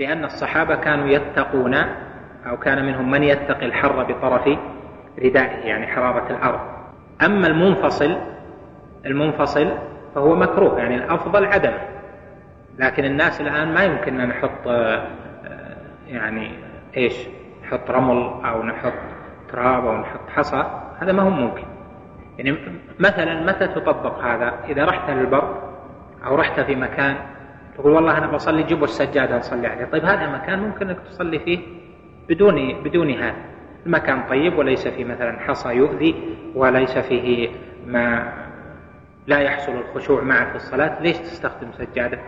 لأن الصحابة كانوا يتقون أو كان منهم من يتقي الحر بطرف ردائه يعني حرارة الأرض. أما المنفصل المنفصل فهو مكروه يعني الأفضل عدمه لكن الناس الآن ما يمكن أن نحط آه، يعني إيش نحط رمل أو نحط تراب أو نحط حصى هذا ما هو ممكن. يعني مثلا متى تطبق هذا؟ إذا رحت للبر أو رحت في مكان تقول والله أنا بصلي جيبوا السجادة نصلي عليه. طيب هذا مكان ممكن أنك تصلي فيه بدون بدون هذا. المكان طيب وليس فيه مثلا حصى يؤذي وليس فيه ما لا يحصل الخشوع معه في الصلاة. ليش تستخدم سجادة؟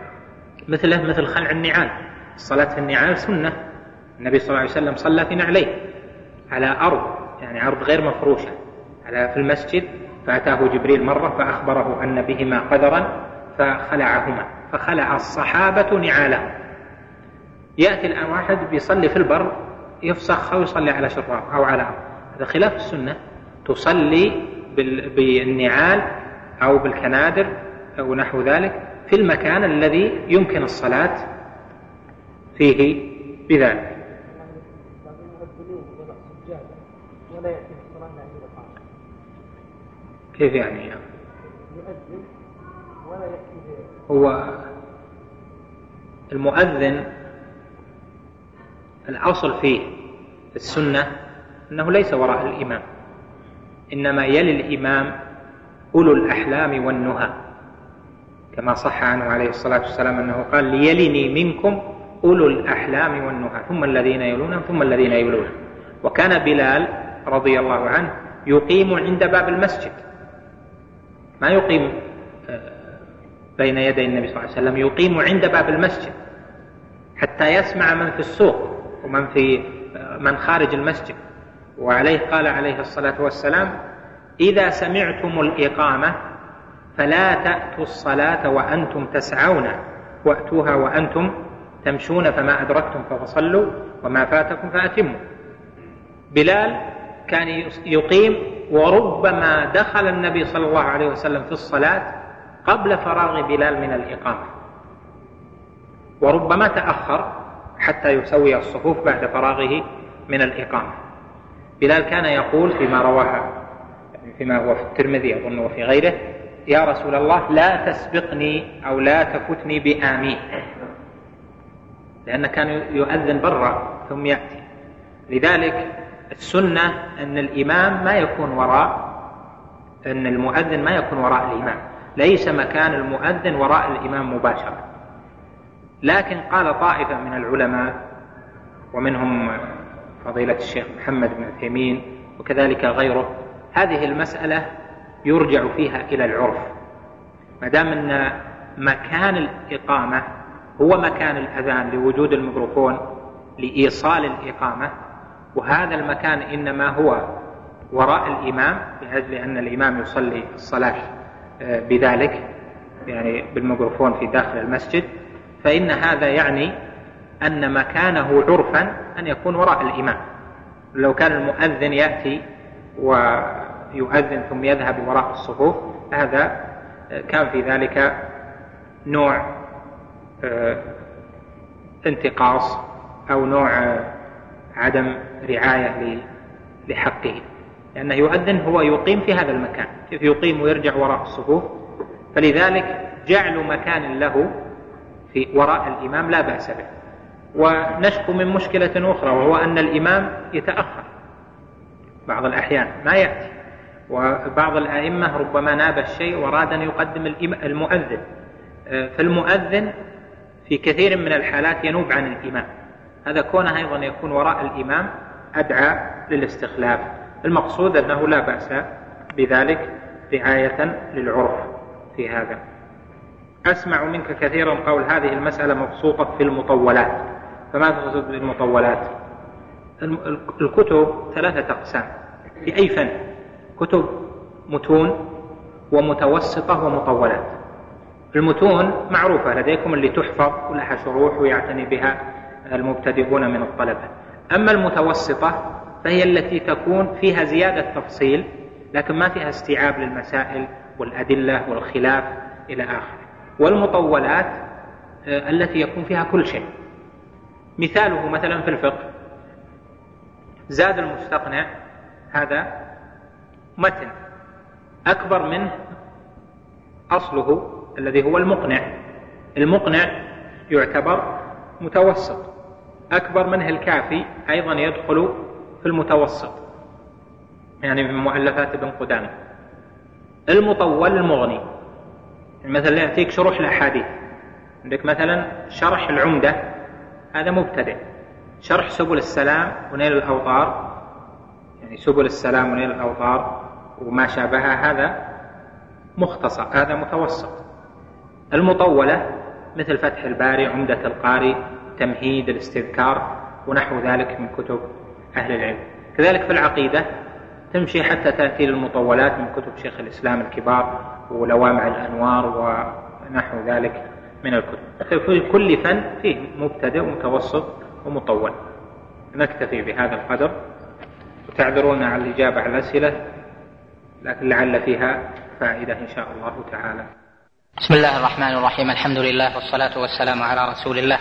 مثله مثل خلع النعال. الصلاة في النعال سنة. النبي صلى الله عليه وسلم صلى في نعليه. على أرض يعني أرض غير مفروشة. على في المسجد فأتاه جبريل مرة فأخبره أن بهما قدرا فخلعهما فخلع الصحابة نعالهم. يأتي الآن واحد بيصلي في البر يفسخ أو يصلي على شراب أو على هذا خلاف السنة. تصلي بالنعال أو بالكنادر أو نحو ذلك في المكان الذي يمكن الصلاة فيه بذلك. كيف يعني؟ يؤذن هو المؤذن الأصل فيه السنة أنه ليس وراء الإمام إنما يلي الإمام أولو الأحلام والنهى. كما صح عنه عليه الصلاة والسلام أنه قال ليلني منكم أولو الأحلام والنهى ثم الذين يلونهم ثم الذين يلونهم وكان بلال رضي الله عنه يقيم عند باب المسجد. ما يقيم؟ بين يدي النبي صلى الله عليه وسلم يقيم عند باب المسجد حتى يسمع من في السوق ومن في من خارج المسجد. وعليه قال عليه الصلاة والسلام إذا سمعتم الإقامة فلا تأتوا الصلاة وأنتم تسعون. وأتوها وأنتم تمشون فما أدركتم فصلوا وما فاتكم فأتموا. بلال كان يقيم وربما دخل النبي صلى الله عليه وسلم في الصلاة قبل فراغ بلال من الإقامة. وربما تأخر حتى يسوي الصفوف بعد فراغه من الإقامة. بلال كان يقول فيما رواه فيما هو في الترمذي أظن وفي غيره يا رسول الله لا تسبقني أو لا تفتني بآمين لأنه كان يؤذن برا ثم يأتي. لذلك السنة أن الإمام ما يكون وراء أن المؤذن ما يكون وراء الإمام. ليس مكان المؤذن وراء الإمام مباشرة. لكن قال طائفة من العلماء ومنهم فضيلة الشيخ محمد بن عثيمين وكذلك غيره هذه المسألة يرجع فيها إلى العرف. ما دام أن مكان الإقامة هو مكان الأذان لوجود الميكروفون لإيصال الإقامة وهذا المكان إنما هو وراء الإمام لأجل أن الإمام يصلي الصلاة. بذلك يعني بالميكروفون في داخل المسجد فإن هذا يعني أن مكانه عرفا أن يكون وراء الإمام. لو كان المؤذن يأتي ويؤذن ثم يذهب وراء الصفوف هذا آه، كان في ذلك نوع آه، انتقاص أو نوع عدم رعاية لحقه. لأنه يؤذن هو يقيم في هذا المكان يقيم ويرجع وراء الصفوف. فلذلك جعل مكان له في وراء الإمام لا بأس به. ونشكو من مشكلة أخرى وهو أن الإمام يتأخر بعض الأحيان ما يأتي. وبعض الأئمة ربما ناب الشيء وأراد أن يقدم المؤذن. فالمؤذن في كثير من الحالات ينوب عن الإمام. هذا كونه أيضا يكون وراء الإمام أدعى للاستخلاف. المقصود أنه لا بأس بذلك رعاية للعرف في هذا. أسمع منك كثيرا قول هذه المسألة مبسوطة في المطولات. فما تقصد بالمطولات؟ الكتب ثلاثة أقسام. في أي فن؟ كتب متون ومتوسطة ومطولات. المتون معروفة لديكم اللي تحفظ ولها شروح ويعتني بها المبتدئون من الطلبة. أما المتوسطة فهي التي تكون فيها زيادة تفصيل لكن ما فيها استيعاب للمسائل والأدلة والخلاف إلى آخره. والمطولات آه، التي يكون فيها كل شيء. مثاله مثلا في الفقه. زاد المستقنع هذا متن. أكبر منه أصله الذي هو المقنع. المقنع يعتبر متوسط. أكبر منه الكافي أيضا يدخل في المتوسط. يعني من مؤلفات ابن قدامة. المطول المغني. مثلا يأتيك شروح الأحاديث. عندك مثلا شرح العمدة. هذا مبتدئ. شرح سبل السلام ونيل الأوطار. يعني سبل السلام ونيل الأوطار وما شابهها. هذا مختصر. هذا متوسط. المطولة مثل فتح الباري عمدة القاري تمهيد الاستذكار ونحو ذلك من كتب أهل العلم. كذلك في العقيدة تمشي حتى تأتي للمطولات من كتب شيخ الإسلام الكبار ولوامع الأنوار ونحو ذلك من الكتب. في كل فن فيه مبتدئ ومتوسط ومطول. نكتفي بهذا القدر. وتعذرون على الإجابة على الأسئلة لكن لعل فيها فائدة إن شاء الله تعالى. بسم الله الرحمن الرحيم. الحمد لله والصلاة والسلام على رسول الله.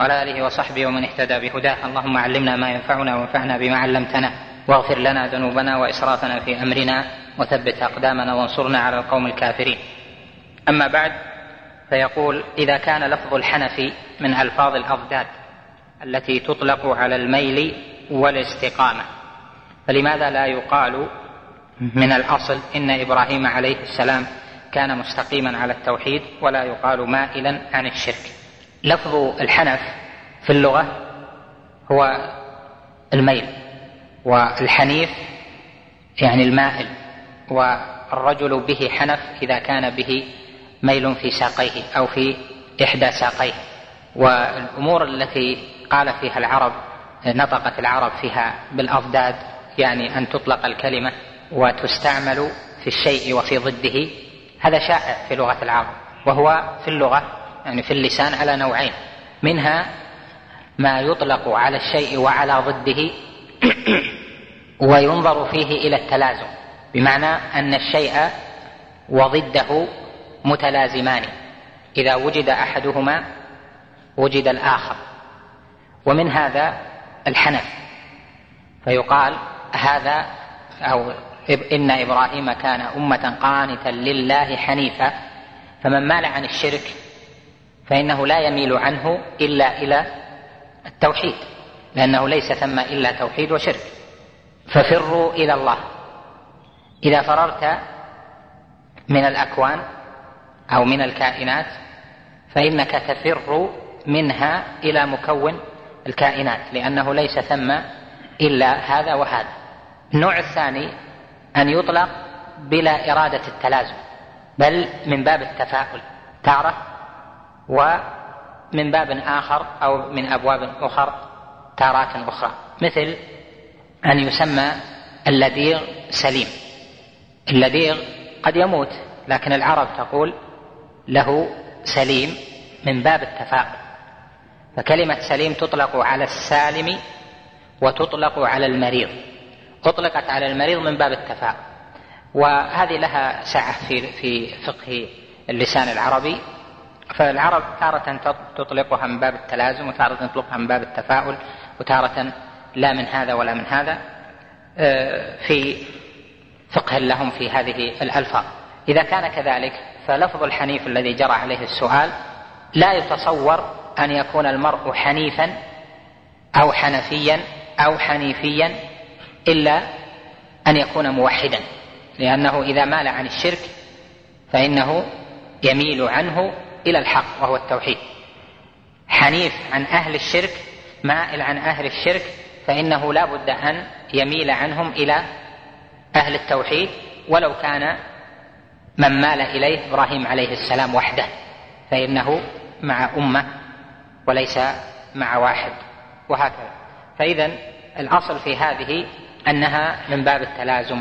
وعلى آله وصحبه ومن اهتدى بهداه. اللهم علمنا ما ينفعنا وانفعنا بما علمتنا. واغفر لنا ذنوبنا وإسرافنا في أمرنا. وثبت أقدامنا وانصرنا على القوم الكافرين. أما بعد فيقول إذا كان لفظ الحنفي من ألفاظ الأضداد التي تطلق على الميل والاستقامة فلماذا لا يقال من الأصل إن إبراهيم عليه السلام كان مستقيما على التوحيد ولا يقال مائلا عن الشرك؟ لفظ الحنف في اللغة هو الميل والحنيف يعني المائل والرجل به حنف إذا كان به ميل في ساقيه أو في إحدى ساقيه. والأمور التي قال فيها العرب نطقت العرب فيها بالأضداد يعني أن تطلق الكلمة وتستعمل في الشيء وفي ضده هذا شائع في لغة العرب وهو في اللغة يعني في اللسان على نوعين. منها ما يطلق على الشيء وعلى ضده وينظر فيه إلى التلازم. بمعنى أن الشيء وضده متلازمان. إذا وجد أحدهما وجد الآخر. ومن هذا الحنف. فيقال هذا أو إن إبراهيم كان أمة قانتا لله حنيفا. فمن مال عن الشرك فإنه لا يميل عنه إلا إلى التوحيد لأنه ليس ثم إلا توحيد وشرك. ففروا إلى الله. إذا فررت من الأكوان أو من الكائنات فإنك تفر منها إلى مكون الكائنات لأنه ليس ثم إلا هذا وهذا. النوع الثاني أن يطلق بلا إرادة التلازم بل من باب التفاؤل. تارة ومن باب آخر أو من أبواب أخر تارات أخرى. مثل أن يسمى اللديغ سليم. اللديغ قد يموت لكن العرب تقول له سليم من باب التفاؤل. فكلمة سليم تطلق على السالم وتطلق على المريض. أطلقت على المريض من باب التفاؤل. وهذه لها سعة في في فقه اللسان العربي. فالعرب تارة تطلقها من باب التلازم وتارة تطلقها من باب التفاؤل وتارة لا من هذا ولا من هذا آه، في فقه لهم في هذه الألفاظ. إذا كان كذلك فلفظ الحنيف الذي جرى عليه السؤال لا يتصور أن يكون المرء حنيفا أو حنفيا أو حنيفيا إلا أن يكون موحدا لأنه إذا مال عن الشرك فإنه يميل عنه إلى الحق وهو التوحيد. حنيف عن أهل الشرك مائل عن أهل الشرك فإنه لا بد أن يميل عنهم إلى أهل التوحيد ولو كان من مال إليه إبراهيم عليه السلام وحده فإنه مع أمة وليس مع واحد وهكذا. فإذا الأصل في هذه أنها من باب التلازم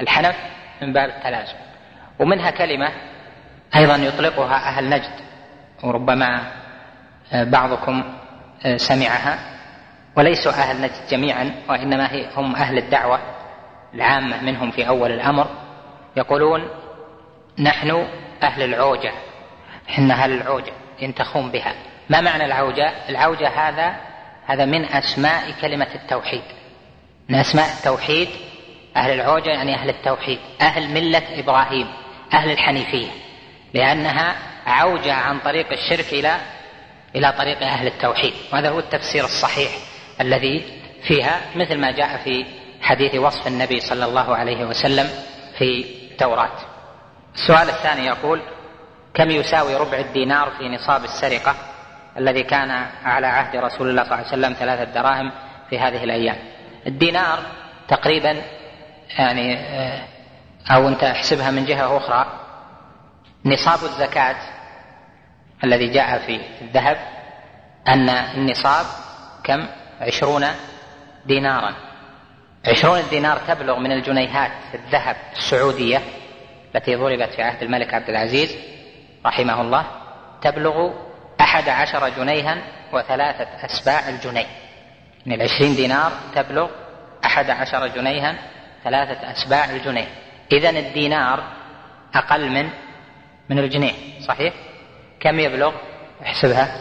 الحنف من باب التلازم. ومنها كلمة أيضا يطلقها أهل نجد وربما بعضكم سمعها وليسوا أهل نجد جميعا وإنما هم أهل الدعوة العامة منهم في أول الأمر. يقولون نحن أهل العوجة حنا أهل العوجة ينتخون بها. ما معنى العوجة؟ العوجة هذا هذا من أسماء كلمة التوحيد. من أسماء التوحيد أهل العوجة يعني أهل التوحيد أهل ملة إبراهيم أهل الحنيفية. لأنها عوجة عن طريق الشرك إلى إلى طريق أهل التوحيد. وهذا هو التفسير الصحيح الذي فيها مثل ما جاء في حديث وصف النبي صلى الله عليه وسلم في التوراة. السؤال الثاني يقول كم يساوي ربع الدينار في نصاب السرقة الذي كان على عهد رسول الله صلى الله عليه وسلم ثلاثة دراهم في هذه الأيام؟ الدينار تقريبا يعني آه، أو أنت احسبها من جهة أخرى نصاب الزكاة الذي جاء في الذهب أن النصاب كم؟ عشرون دينارا. عشرون دينار تبلغ من الجنيهات الذهب السعودية التي ضربت في عهد الملك عبد العزيز رحمه الله تبلغ أحد عشر جنيها وثلاثة أسباع الجنيه. من العشرين دينار تبلغ أحد عشر جنيها ثلاثة أسباع الجنيه. إذا الدينار أقل من من الجنيه صحيح؟ كم يبلغ؟ احسبها.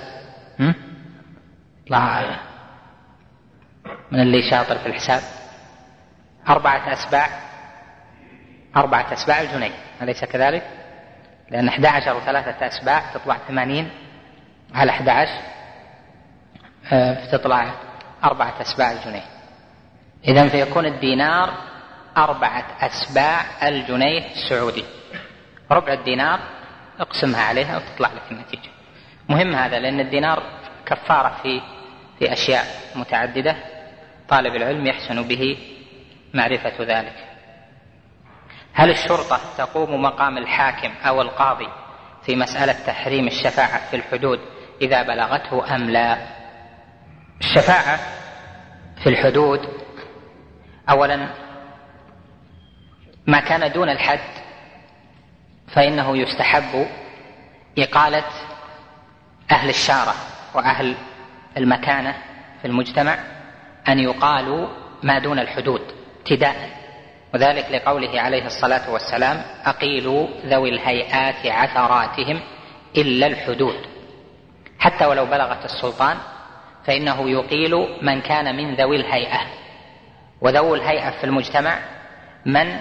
الله من اللي شاطر في الحساب؟ أربعة أسباع. أربعة أسباع الجنيه. أليس كذلك؟ لأن 11 وثلاثة أسباع تطلع ثمانين على 11 فتطلع أربعة أسباع الجنيه. إذا فيكون الدينار أربعة أسباع الجنيه السعودي. ربع الدينار اقسمها عليها وتطلع لك النتيجة. مهم هذا لأن الدينار كفارة في في أشياء متعددة. طالب العلم يحسن به معرفة ذلك. هل الشرطة تقوم مقام الحاكم أو القاضي في مسألة تحريم الشفاعة في الحدود إذا بلغته أم لا؟ الشفاعة في الحدود أولا ما كان دون الحد فإنه يستحب إقالة أهل الشارة وأهل المكانة في المجتمع أن يقالوا ما دون الحدود ابتداء. وذلك لقوله عليه الصلاة والسلام أقيلوا ذوي الهيئات عثراتهم إلا الحدود. حتى ولو بلغت السلطان فإنه يقيل من كان من ذوي الهيئة. وذوي الهيئة في المجتمع من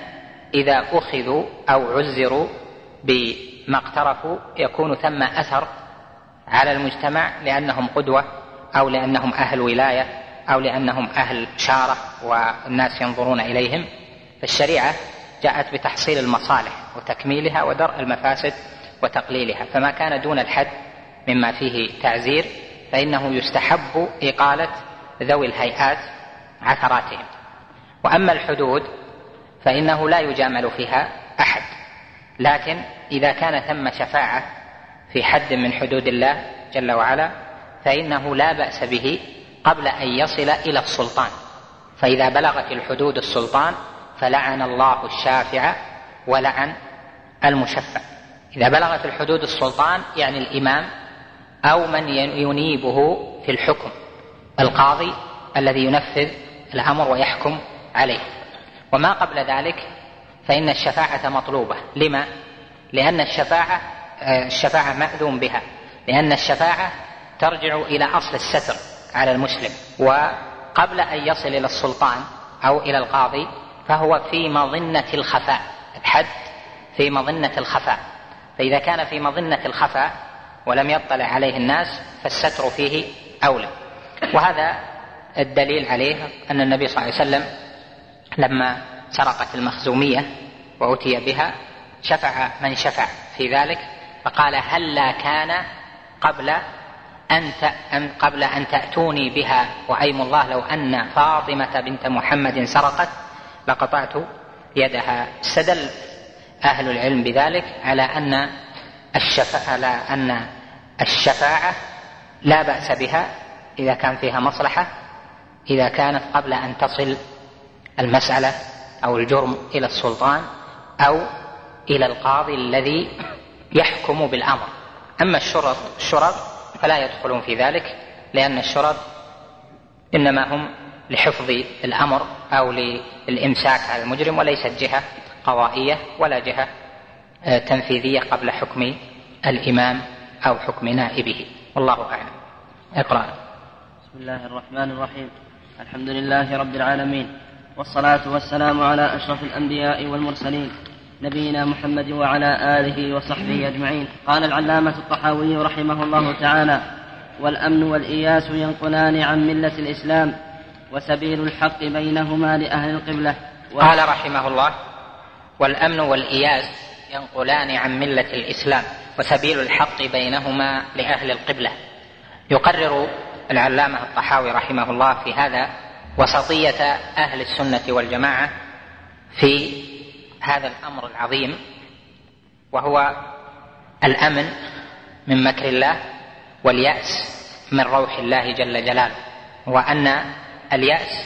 إذا أخذوا أو عزروا بما اقترفوا يكون ثم أثر على المجتمع لأنهم قدوة أو لأنهم أهل ولاية أو لأنهم أهل شارة والناس ينظرون إليهم. فالشريعة جاءت بتحصيل المصالح وتكميلها ودرء المفاسد وتقليلها. فما كان دون الحد مما فيه تعزير فإنه يستحب إقالة ذوي الهيئات عثراتهم. وأما الحدود فإنه لا يجامل فيها أحد. لكن إذا كان ثم شفاعة في حد من حدود الله جل وعلا فإنه لا بأس به قبل أن يصل إلى السلطان. فإذا بلغت الحدود السلطان فلعن الله الشافع ولعن المشفع. إذا بلغت الحدود السلطان يعني الإمام أو من ينيبه في الحكم القاضي الذي ينفذ الأمر ويحكم عليه. وما قبل ذلك فإن الشفاعة مطلوبة. لما؟ لأن الشفاعة الشفاعة مأذون بها. لأن الشفاعة ترجع إلى أصل الستر على المسلم. وقبل أن يصل إلى السلطان أو إلى القاضي فهو في مظنة الخفاء. الحد في مظنة الخفاء. فإذا كان في مظنة الخفاء ولم يطلع عليه الناس فالستر فيه أولى. وهذا الدليل عليه أن النبي صلى الله عليه وسلم لما سرقت المخزومية وأتي بها شفع من شفع في ذلك فقال هلا هل كان قبل أن قبل أن تأتوني بها؟ وأيم الله لو أن فاطمة بنت محمد سرقت لقطعت يدها. استدل أهل العلم بذلك على أن الشفاعة على أن الشفاعة لا بأس بها إذا كان فيها مصلحة إذا كانت قبل أن تصل المسألة أو الجرم إلى السلطان أو إلى القاضي الذي يحكم بالأمر. أما الشرط الشرط فلا يدخلون في ذلك لأن الشرط إنما هم لحفظ الأمر أو للإمساك على المجرم وليست جهة قضائية ولا جهة آه، تنفيذية قبل حكم الإمام أو حكم نائبه. والله أعلم. اقرأ. بسم الله الرحمن الرحيم. الحمد لله رب العالمين. والصلاة والسلام على أشرف الأنبياء والمرسلين نبينا محمد وعلى آله وصحبه أجمعين. قال العلامة الطحاوي رحمه الله تعالى والأمن والإياس ينقلان عن ملة الإسلام وسبيل الحق بينهما لأهل القبلة. قال رحمه الله والأمن والإياس ينقلان عن ملة الإسلام وسبيل الحق بينهما لأهل القبلة. يقرر العلامة الطحاوي رحمه الله في هذا وسطية أهل السنة والجماعة في هذا الأمر العظيم وهو الأمن من مكر الله واليأس من روح الله جل جلاله وأن اليأس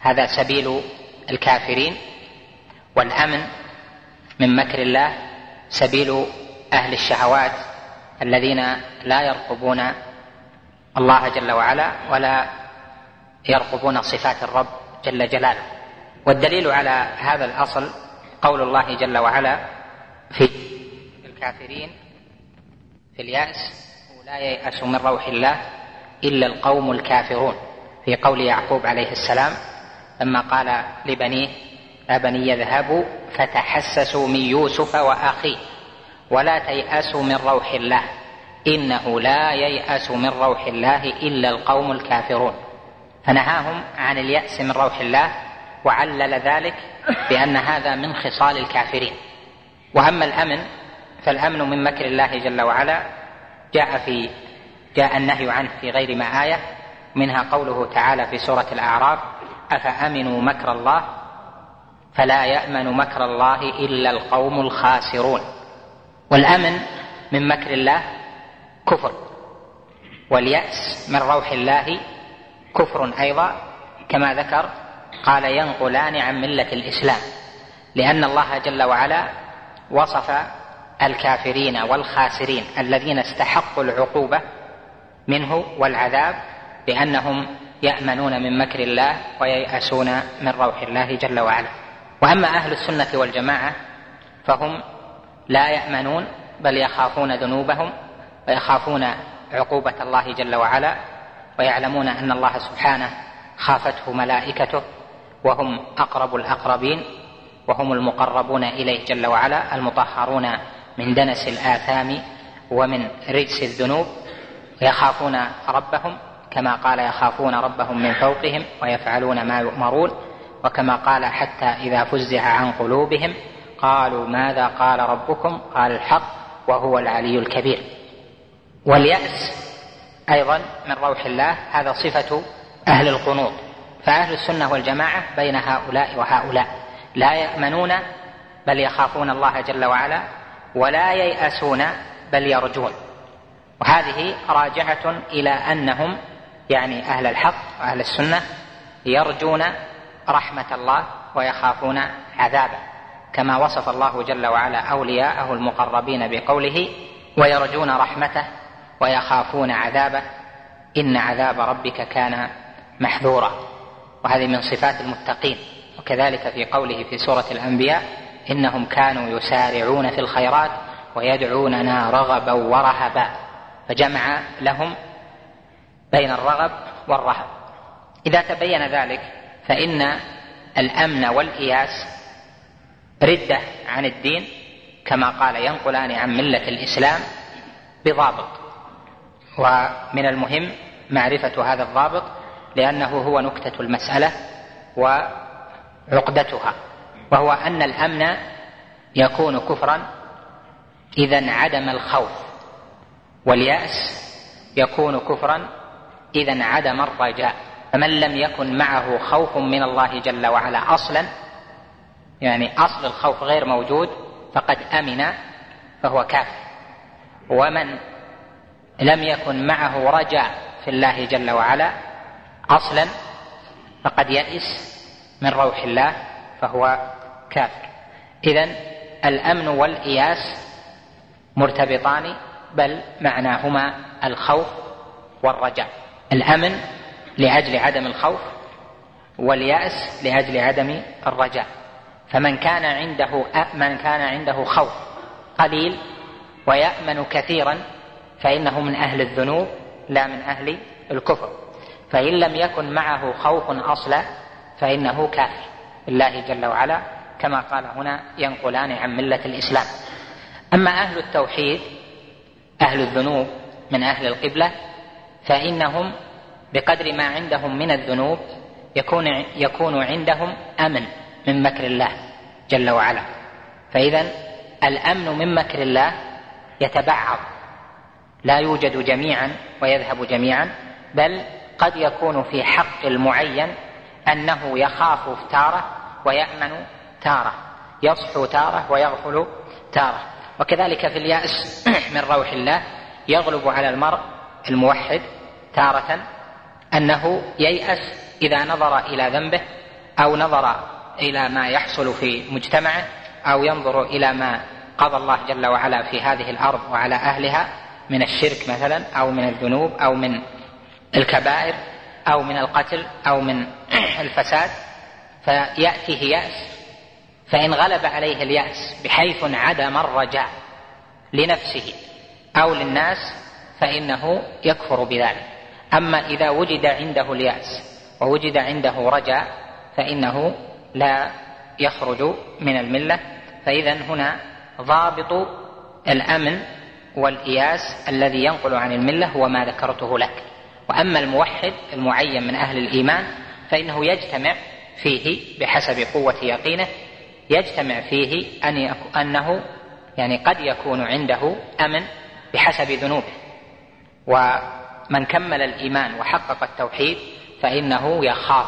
هذا سبيل الكافرين والأمن من مكر الله سبيل أهل الشهوات الذين لا يرقبون الله جل وعلا ولا يرقبون صفات الرب جل جلاله. والدليل على هذا الأصل قول الله جل وعلا في الكافرين في اليأس لا ييأس من روح الله إلا القوم الكافرون. في قول يعقوب عليه السلام لما قال لبنيه يا بني اذهبوا فتحسسوا من يوسف وأخيه ولا تيأسوا من روح الله إنه لا ييأس من روح الله إلا القوم الكافرون. فنهاهم عن اليأس من روح الله وعلل ذلك بأن هذا من خصال الكافرين. وأما الأمن فالأمن من مكر الله جل وعلا جاء في جاء النهي عنه في غير ما آية منها قوله تعالى في سورة الأعراف أفأمنوا مكر الله؟ فلا يأمن مكر الله إلا القوم الخاسرون. والأمن من مكر الله كفر واليأس من روح الله كفر أيضا كما ذكر قال ينقلان عن ملة الإسلام لأن الله جل وعلا وصف الكافرين والخاسرين الذين استحقوا العقوبة منه والعذاب بأنهم يأمنون من مكر الله وييأسون من روح الله جل وعلا. وأما أهل السنة والجماعة فهم لا يأمنون بل يخافون ذنوبهم ويخافون عقوبة الله جل وعلا ويعلمون أن الله سبحانه خافته ملائكته وهم أقرب الأقربين وهم المقربون إليه جل وعلا المطهرون من دنس الآثام ومن رجس الذنوب ويخافون ربهم كما قال يخافون ربهم من فوقهم ويفعلون ما يؤمرون وكما قال حتى إذا فزع عن قلوبهم قالوا ماذا قال ربكم؟ قال الحق وهو العلي الكبير. واليأس أيضا من روح الله هذا صفة أهل القنوط. فأهل السنة والجماعة بين هؤلاء وهؤلاء. لا يأمنون بل يخافون الله جل وعلا ولا ييأسون بل يرجون. وهذه راجعة إلى أنهم يعني أهل الحق وأهل السنة يرجون رحمة الله ويخافون عذابه. كما وصف الله جل وعلا أولياءه المقربين بقوله ويرجون رحمته ويخافون عذابه إن عذاب ربك كان محذورا. وهذه من صفات المتقين. وكذلك في قوله في سورة الأنبياء إنهم كانوا يسارعون في الخيرات ويدعوننا رغبا ورهبا. فجمع لهم بين الرغب والرهب. إذا تبين ذلك فإن الأمن والإياس ردة عن الدين كما قال ينقلان عن ملة الإسلام بضابط. ومن المهم معرفة هذا الضابط لأنه هو نكتة المسألة وعقدتها وهو أن الأمن يكون كفرا إذا انعدم الخوف واليأس يكون كفرا إذا انعدم الرجاء فمن لم يكن معه خوف من الله جل وعلا أصلا يعني أصل الخوف غير موجود فقد أمن فهو كافر. ومن لم يكن معه رجاء في الله جل وعلا أصلا فقد يئس من روح الله فهو كافر. اذا الأمن والإياس مرتبطان بل معناهما الخوف والرجاء. الأمن لأجل عدم الخوف واليأس لأجل عدم الرجاء. فمن كان عنده من كان عنده خوف قليل ويأمن كثيرا فإنه من أهل الذنوب لا من أهل الكفر. فإن لم يكن معه خوف أصلا فإنه كافر. بالله جل وعلا كما قال هنا ينقلان عن ملة الإسلام. أما أهل التوحيد أهل الذنوب من أهل القبلة فإنهم بقدر ما عندهم من الذنوب يكون يكون عندهم أمن من مكر الله جل وعلا. فإذا الأمن من مكر الله يتبعض. لا يوجد جميعا ويذهب جميعا بل قد يكون في حق المعين أنه يخاف تارة ويأمن تارة يصحو تارة ويغفل تارة. وكذلك في اليأس من روح الله يغلب على المرء الموحد تارة أنه ييأس إذا نظر إلى ذنبه أو نظر إلى ما يحصل في مجتمعه أو ينظر إلى ما قضى الله جل وعلا في هذه الأرض وعلى أهلها. من الشرك مثلا أو من الذنوب أو من الكبائر أو من القتل أو من الفساد فيأتيه يأس. فإن غلب عليه اليأس بحيث انعدم الرجاء لنفسه أو للناس فإنه يكفر بذلك. أما إذا وجد عنده اليأس ووجد عنده رجاء فإنه لا يخرج من الملة. فإذا هنا ضابط الأمن والإياس الذي ينقل عن الملة هو ما ذكرته لك. وأما الموحد المعين من أهل الإيمان فإنه يجتمع فيه بحسب قوة يقينه يجتمع فيه أن أنه يعني قد يكون عنده أمن بحسب ذنوبه. ومن كمل الإيمان وحقق التوحيد فإنه يخاف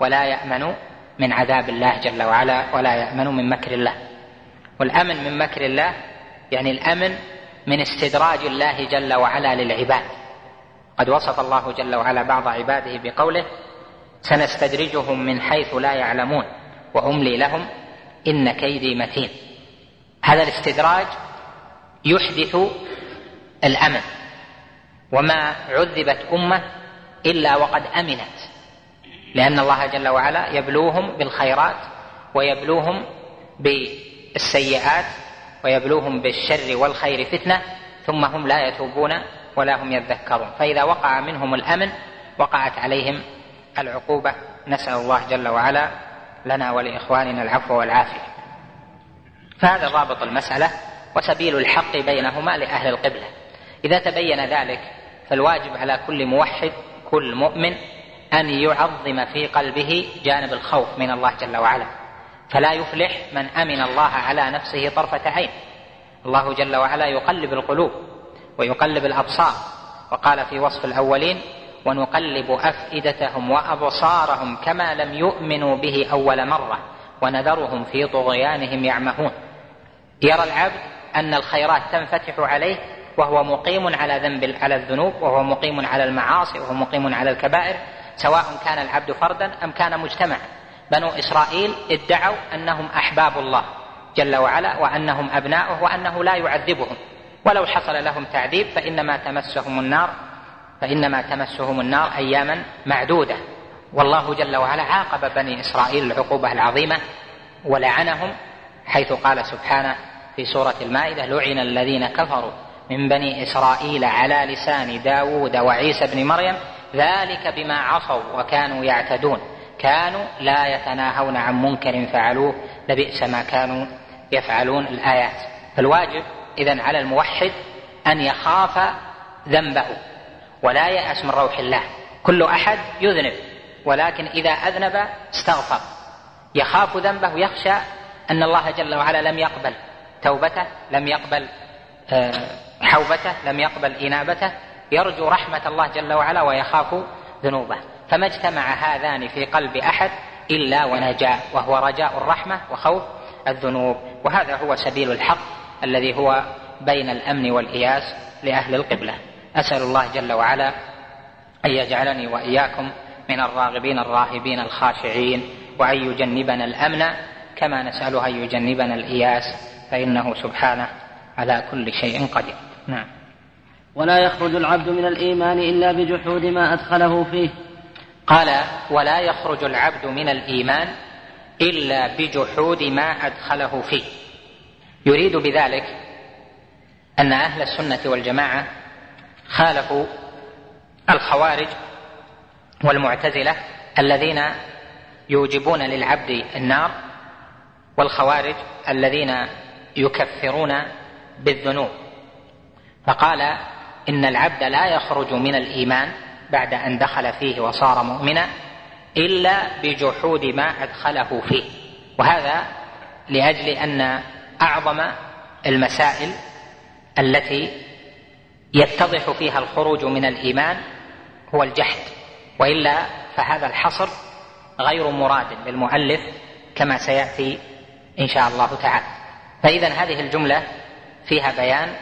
ولا يأمن من عذاب الله جل وعلا ولا يأمن من مكر الله. والأمن من مكر الله يعني الأمن من استدراج الله جل وعلا للعباد. قد وصف الله جل وعلا بعض عباده بقوله سنستدرجهم من حيث لا يعلمون وأملي لهم إن كيدي متين. هذا الاستدراج يحدث الأمن وما عذبت أمة إلا وقد أمنت لأن الله جل وعلا يبلوهم بالخيرات ويبلوهم بالسيئات ويبلوهم بالشر والخير فتنة ثم هم لا يتوبون ولا هم يذكرون. فإذا وقع منهم الأمن وقعت عليهم العقوبة نسأل الله جل وعلا لنا ولإخواننا العفو والعافية. فهذا ضابط المسألة وسبيل الحق بينهما لأهل القبلة. إذا تبين ذلك فالواجب على كل موحد كل مؤمن أن يعظم في قلبه جانب الخوف من الله جل وعلا. فلا يفلح من أمن الله على نفسه طرفة عين. الله جل وعلا يقلب القلوب ويقلب الأبصار. وقال في وصف الأولين ونقلب أفئدتهم وأبصارهم كما لم يؤمنوا به أول مرة ونذرهم في طغيانهم يعمهون. يرى العبد أن الخيرات تنفتح عليه وهو مقيم على ذنب على الذنوب وهو مقيم على المعاصي وهو مقيم على الكبائر سواء كان العبد فردا أم كان مجتمعا. بنو إسرائيل ادعوا أنهم أحباب الله جل وعلا وأنهم أبناؤه وأنه لا يعذبهم. ولو حصل لهم تعذيب فإنما تمسهم النار فإنما تمسهم النار اياما معدودة. والله جل وعلا عاقب بني إسرائيل العقوبة العظيمة ولعنهم حيث قال سبحانه في سورة المائدة لعن الذين كفروا من بني إسرائيل على لسان داود وعيسى بن مريم ذلك بما عصوا وكانوا يعتدون كانوا لا يتناهون عن منكر فعلوه لبئس ما كانوا يفعلون الآيات. فالواجب اذا على الموحد أن يخاف ذنبه ولا يأس من روح الله. كل أحد يذنب ولكن إذا أذنب استغفر. يخاف ذنبه يخشى أن الله جل وعلا لم يقبل توبته لم يقبل آه، حوبته لم يقبل إنابته. يرجو رحمة الله جل وعلا ويخاف ذنوبه. فما اجتمع هذان في قلب أحد إلا ونجا وهو رجاء الرحمة وخوف الذنوب. وهذا هو سبيل الحق الذي هو بين الأمن والإياس لأهل القبلة. أسأل الله جل وعلا أن يجعلني وإياكم من الراغبين الراهبين الخاشعين وأن يجنبنا الأمن كما نساله أن يجنبنا الإياس فإنه سبحانه على كل شيء قدير. نعم. ولا يخرج العبد من الإيمان إلا بجحود ما أدخله فيه. قال ولا يخرج العبد من الإيمان إلا بجحود ما أدخله فيه. يريد بذلك أن أهل السنة والجماعة خالفوا الخوارج والمعتزلة الذين يوجبون للعبد النار والخوارج الذين يكفرون بالذنوب. فقال إن العبد لا يخرج من الإيمان بعد أن دخل فيه وصار مؤمنا إلا بجحود ما أدخله فيه. وهذا لأجل أن أعظم المسائل التي يتضح فيها الخروج من الإيمان هو الجحد. وإلا فهذا الحصر غير مراد للمؤلف كما سيأتي إن شاء الله تعالى. فإذا هذه الجملة فيها بيان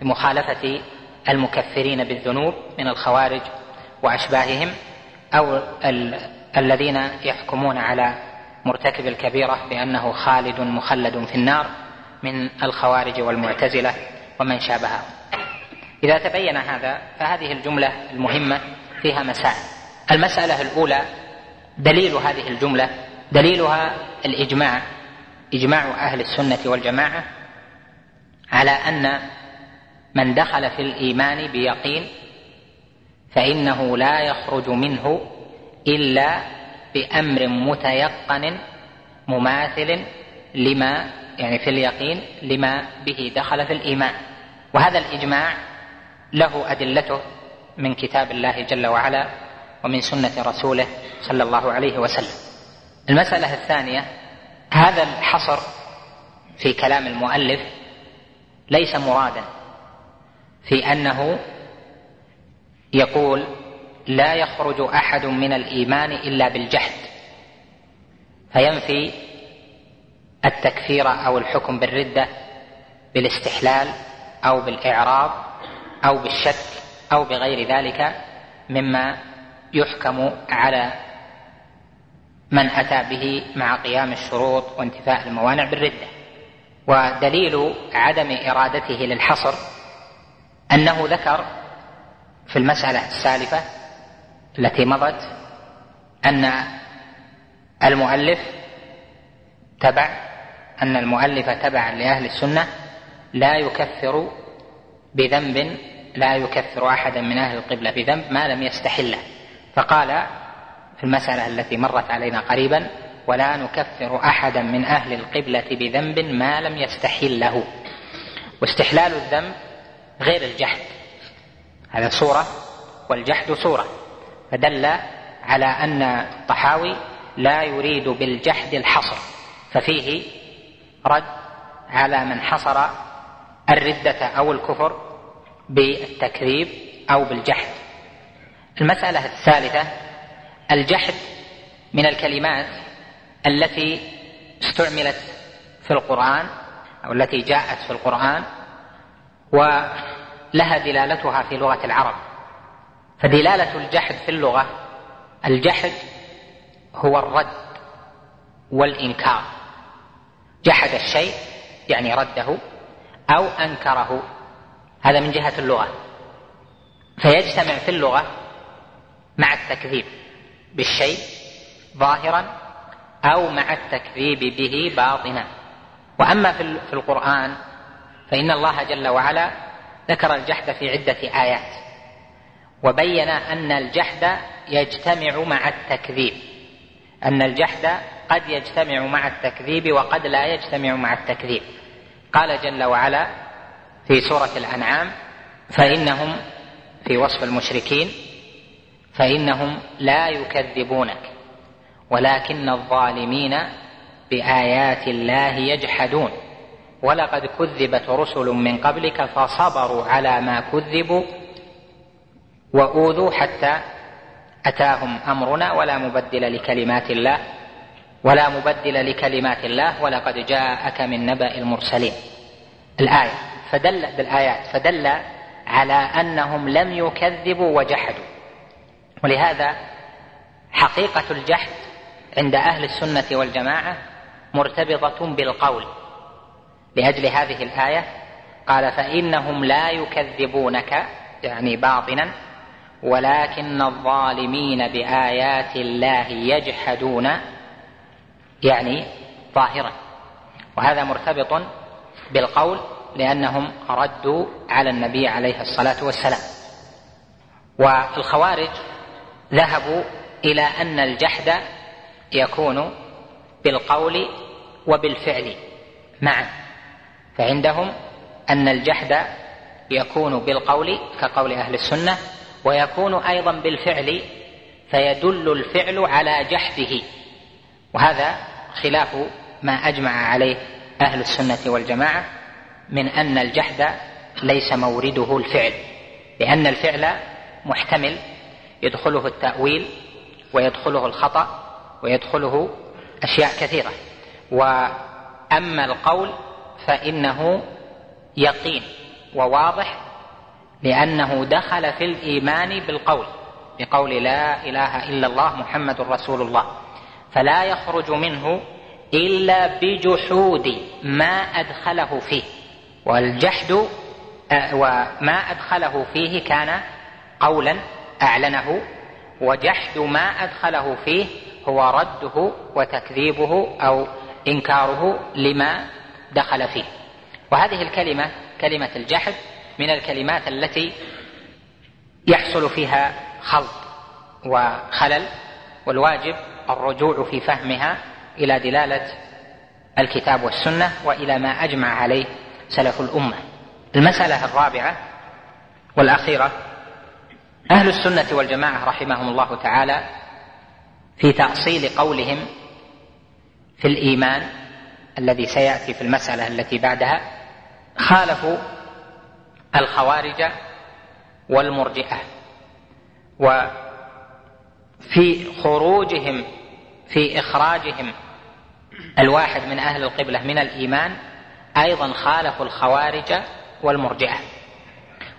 بمخالفة المكفرين بالذنوب من الخوارج وأشباههم أو ال... الذين يحكمون على مرتكب الكبيرة بأنه خالد مخلد في النار من الخوارج والمعتزلة ومن شابههم. إذا تبين هذا فهذه الجملة المهمة فيها مسائل. المسألة الأولى دليل هذه الجملة دليلها الإجماع إجماع أهل السنة والجماعة على أن من دخل في الإيمان بيقين فإنه لا يخرج منه إلا بأمر متيقن مماثل لما يعني في اليقين لما به دخل في الإيمان. وهذا الإجماع له أدلته من كتاب الله جل وعلا ومن سنة رسوله صلى الله عليه وسلم. المسألة الثانية هذا الحصر في كلام المؤلف ليس مرادا في أنه يقول لا يخرج أحد من الإيمان إلا بالجحد فينفي التكفير أو الحكم بالردة بالاستحلال أو بالإعراض أو بالشك أو بغير ذلك مما يحكم على من أتى به مع قيام الشروط وانتفاء الموانع بالردة. ودليل عدم إرادته للحصر أنه ذكر في المسألة السالفة التي مضت أن المؤلف تبع أن المؤلف تبع لأهل السنة لا يكفر بذنب لا يكفر أحدا من أهل القبلة بذنب ما لم يستحله فقال في المسألة التي مرت علينا قريبا ولا نكفر أحدا من أهل القبلة بذنب ما لم يستحله. واستحلال الذنب غير الجحد. هذا صورة والجحد صورة فدل على أن الطحاوي لا يريد بالجحد الحصر ففيه رد على من حصر الردة أو الكفر بالتكذيب أو بالجحد. المسألة الثالثة الجحد من الكلمات التي استعملت في القرآن أو التي جاءت في القرآن ولها دلالتها في لغة العرب. فدلالة الجحد في اللغة الجحد هو الرد والإنكار. جحد الشيء يعني رده أو أنكره. هذا من جهة اللغة. فيجتمع في اللغة مع التكذيب بالشيء ظاهرا أو مع التكذيب به باطنا. وأما في القرآن فإن الله جل وعلا ذكر الجحد في عدة آيات. وبين أن الجحد يجتمع مع التكذيب. أن الجحد قد يجتمع مع التكذيب وقد لا يجتمع مع التكذيب. قال جل وعلا في سورة الأنعام فإنهم في وصف المشركين فإنهم لا يكذبونك ولكن الظالمين بآيات الله يجحدون. ولقد كذبت رسل من قبلك فصبروا على ما كذبوا وأوذوا حتى أتاهم أمرنا ولا مبدل لكلمات الله ولا مبدل لكلمات الله ولقد جاءك من نبأ المرسلين. الآية فدل بالآيات فدل على أنهم لم يكذبوا وجحدوا. ولهذا حقيقة الجحد عند أهل السنة والجماعة مرتبطة بالقول. لأجل هذه الآية قال فإنهم لا يكذبونك يعني باطنا ولكن الظالمين بآيات الله يجحدون يعني ظاهرا وهذا مرتبط بالقول لأنهم ردوا على النبي عليه الصلاة والسلام. والخوارج ذهبوا إلى أن الجحد يكون بالقول وبالفعل معا. فعندهم أن الجحد يكون بالقول كقول أهل السنة ويكون أيضا بالفعل فيدل الفعل على جحده. وهذا خلاف ما أجمع عليه أهل السنة والجماعة من أن الجحد ليس مورده الفعل لأن الفعل محتمل يدخله التأويل ويدخله الخطأ ويدخله أشياء كثيرة. وأما القول فإنه يقين وواضح لأنه دخل في الإيمان بالقول بقول لا إله إلا الله محمد رسول الله. فلا يخرج منه إلا بجحود ما أدخله فيه. والجحد آه، وما أدخله فيه كان قولا أعلنه وجحد ما أدخله فيه هو رده وتكذيبه أو إنكاره لما دخل فيه. وهذه الكلمة كلمة الجحد من الكلمات التي يحصل فيها خلط وخلل والواجب الرجوع في فهمها إلى دلالة الكتاب والسنة وإلى ما أجمع عليه سلف الأمة. المسألة الرابعة والأخيرة أهل السنة والجماعة رحمهم الله تعالى في تأصيل قولهم في الإيمان الذي سيأتي في المسألة التي بعدها خالفوا الخوارج والمرجئة. وفي خروجهم في إخراجهم الواحد من أهل القبلة من الإيمان أيضا خالفوا الخوارج والمرجئة.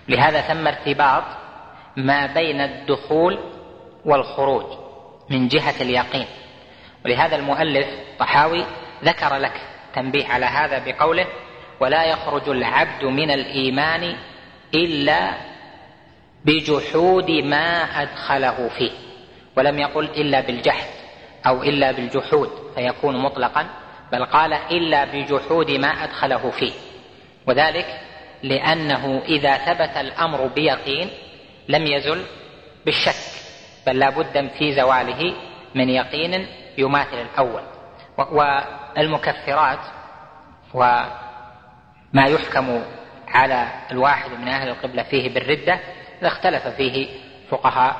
لهذا ثم ارتباط ما بين الدخول والخروج من جهة اليقين. ولهذا المؤلف طحاوي ذكر لك تنبيه على هذا بقوله ولا يخرج العبد من الإيمان إلا بجحود ما أدخله فيه ولم يقل إلا بالجحد أو إلا بالجحود فيكون مطلقا بل قال إلا بجحود ما أدخله فيه. وذلك لأنه إذا ثبت الأمر بيقين لم يزل بالشك بل لا بد في زواله من يقين يماثل الأول. والمكفرات وما يحكم على الواحد من أهل القبلة فيه بالردة اختلف فيه فقهاء